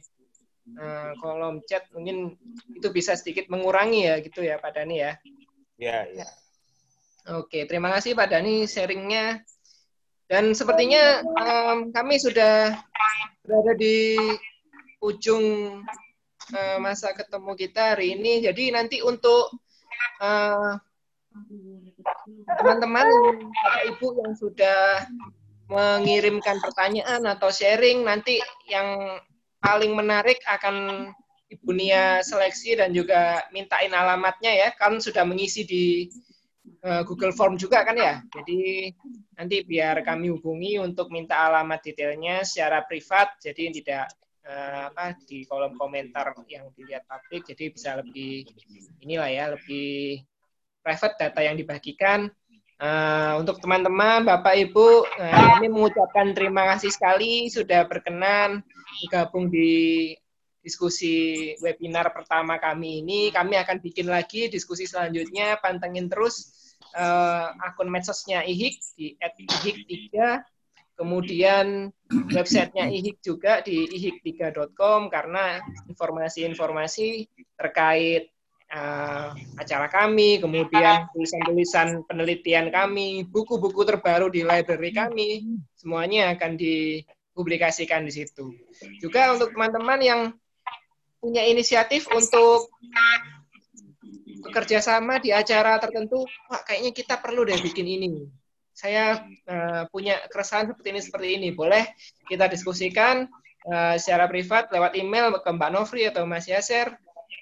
eh, kolom chat. Mungkin itu bisa sedikit mengurangi ya, gitu ya Pak Dani ya. Ya, ya. Oke, terima kasih Pak Dani sharingnya. Dan sepertinya em, kami sudah berada di ujung eh, masa ketemu kita hari ini. Jadi nanti untuk eh, teman-teman, Bapak Ibu yang sudah mengirimkan pertanyaan atau sharing, nanti yang paling menarik akan Ibu Nia seleksi dan juga mintain alamatnya ya, kan sudah mengisi di eh, Google Form juga kan ya. Jadi nanti biar kami hubungi untuk minta alamat detailnya secara privat, jadi tidak eh, apa di kolom komentar yang dilihat publik, jadi bisa lebih inilah ya, lebih private data yang dibagikan. Eh, untuk teman-teman, Bapak Ibu, eh, kami mengucapkan terima kasih sekali sudah berkenan bergabung di diskusi webinar pertama kami ini. Kami akan bikin lagi diskusi selanjutnya. Pantengin terus eh, akun medsosnya IHIK di @ihik3. Kemudian websitenya IHIK juga di ihik3.com karena informasi-informasi terkait eh, acara kami, kemudian tulisan-tulisan penelitian kami, buku-buku terbaru di library kami, semuanya akan publikasikan di situ. Juga untuk teman-teman yang punya inisiatif untuk bekerja sama di acara tertentu, wah kayaknya kita perlu deh bikin ini. Saya uh, punya keresahan seperti ini seperti ini. Boleh kita diskusikan uh, secara privat lewat email ke Mbak Novri atau Mas Yaser.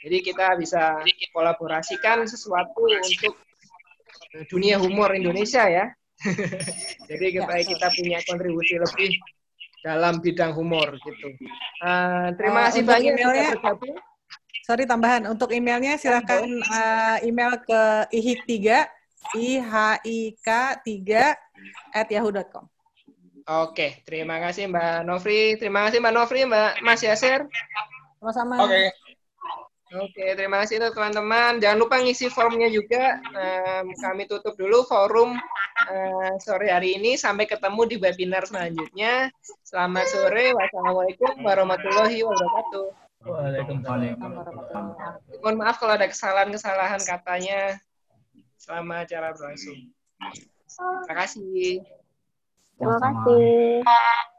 Jadi kita bisa kolaborasikan sesuatu untuk dunia humor Indonesia ya. *laughs* Jadi supaya kita punya kontribusi lebih dalam bidang humor gitu. Uh, terima Uh, kasih untuk banyak emailnya- bergabung. Sorry tambahan untuk emailnya silahkan uh, email ke ihik3 ihik 3 at yahoo.com. Oke, terima kasih Mbak Novri. Terima kasih Mbak Novri, Mbak Mas Yaser. Sama-sama. Oke. Oke, terima kasih untuk teman-teman. Jangan lupa ngisi formnya juga. Em, kami tutup dulu forum eh, sore hari ini. Sampai ketemu di webinar selanjutnya. Selamat sore. Wassalamualaikum warahmatullahi wabarakatuh. Waalaikumsalam. Mohon maaf kalau ada kesalahan-kesalahan katanya. Selama acara berlangsung. Terima kasih. Terima kasih.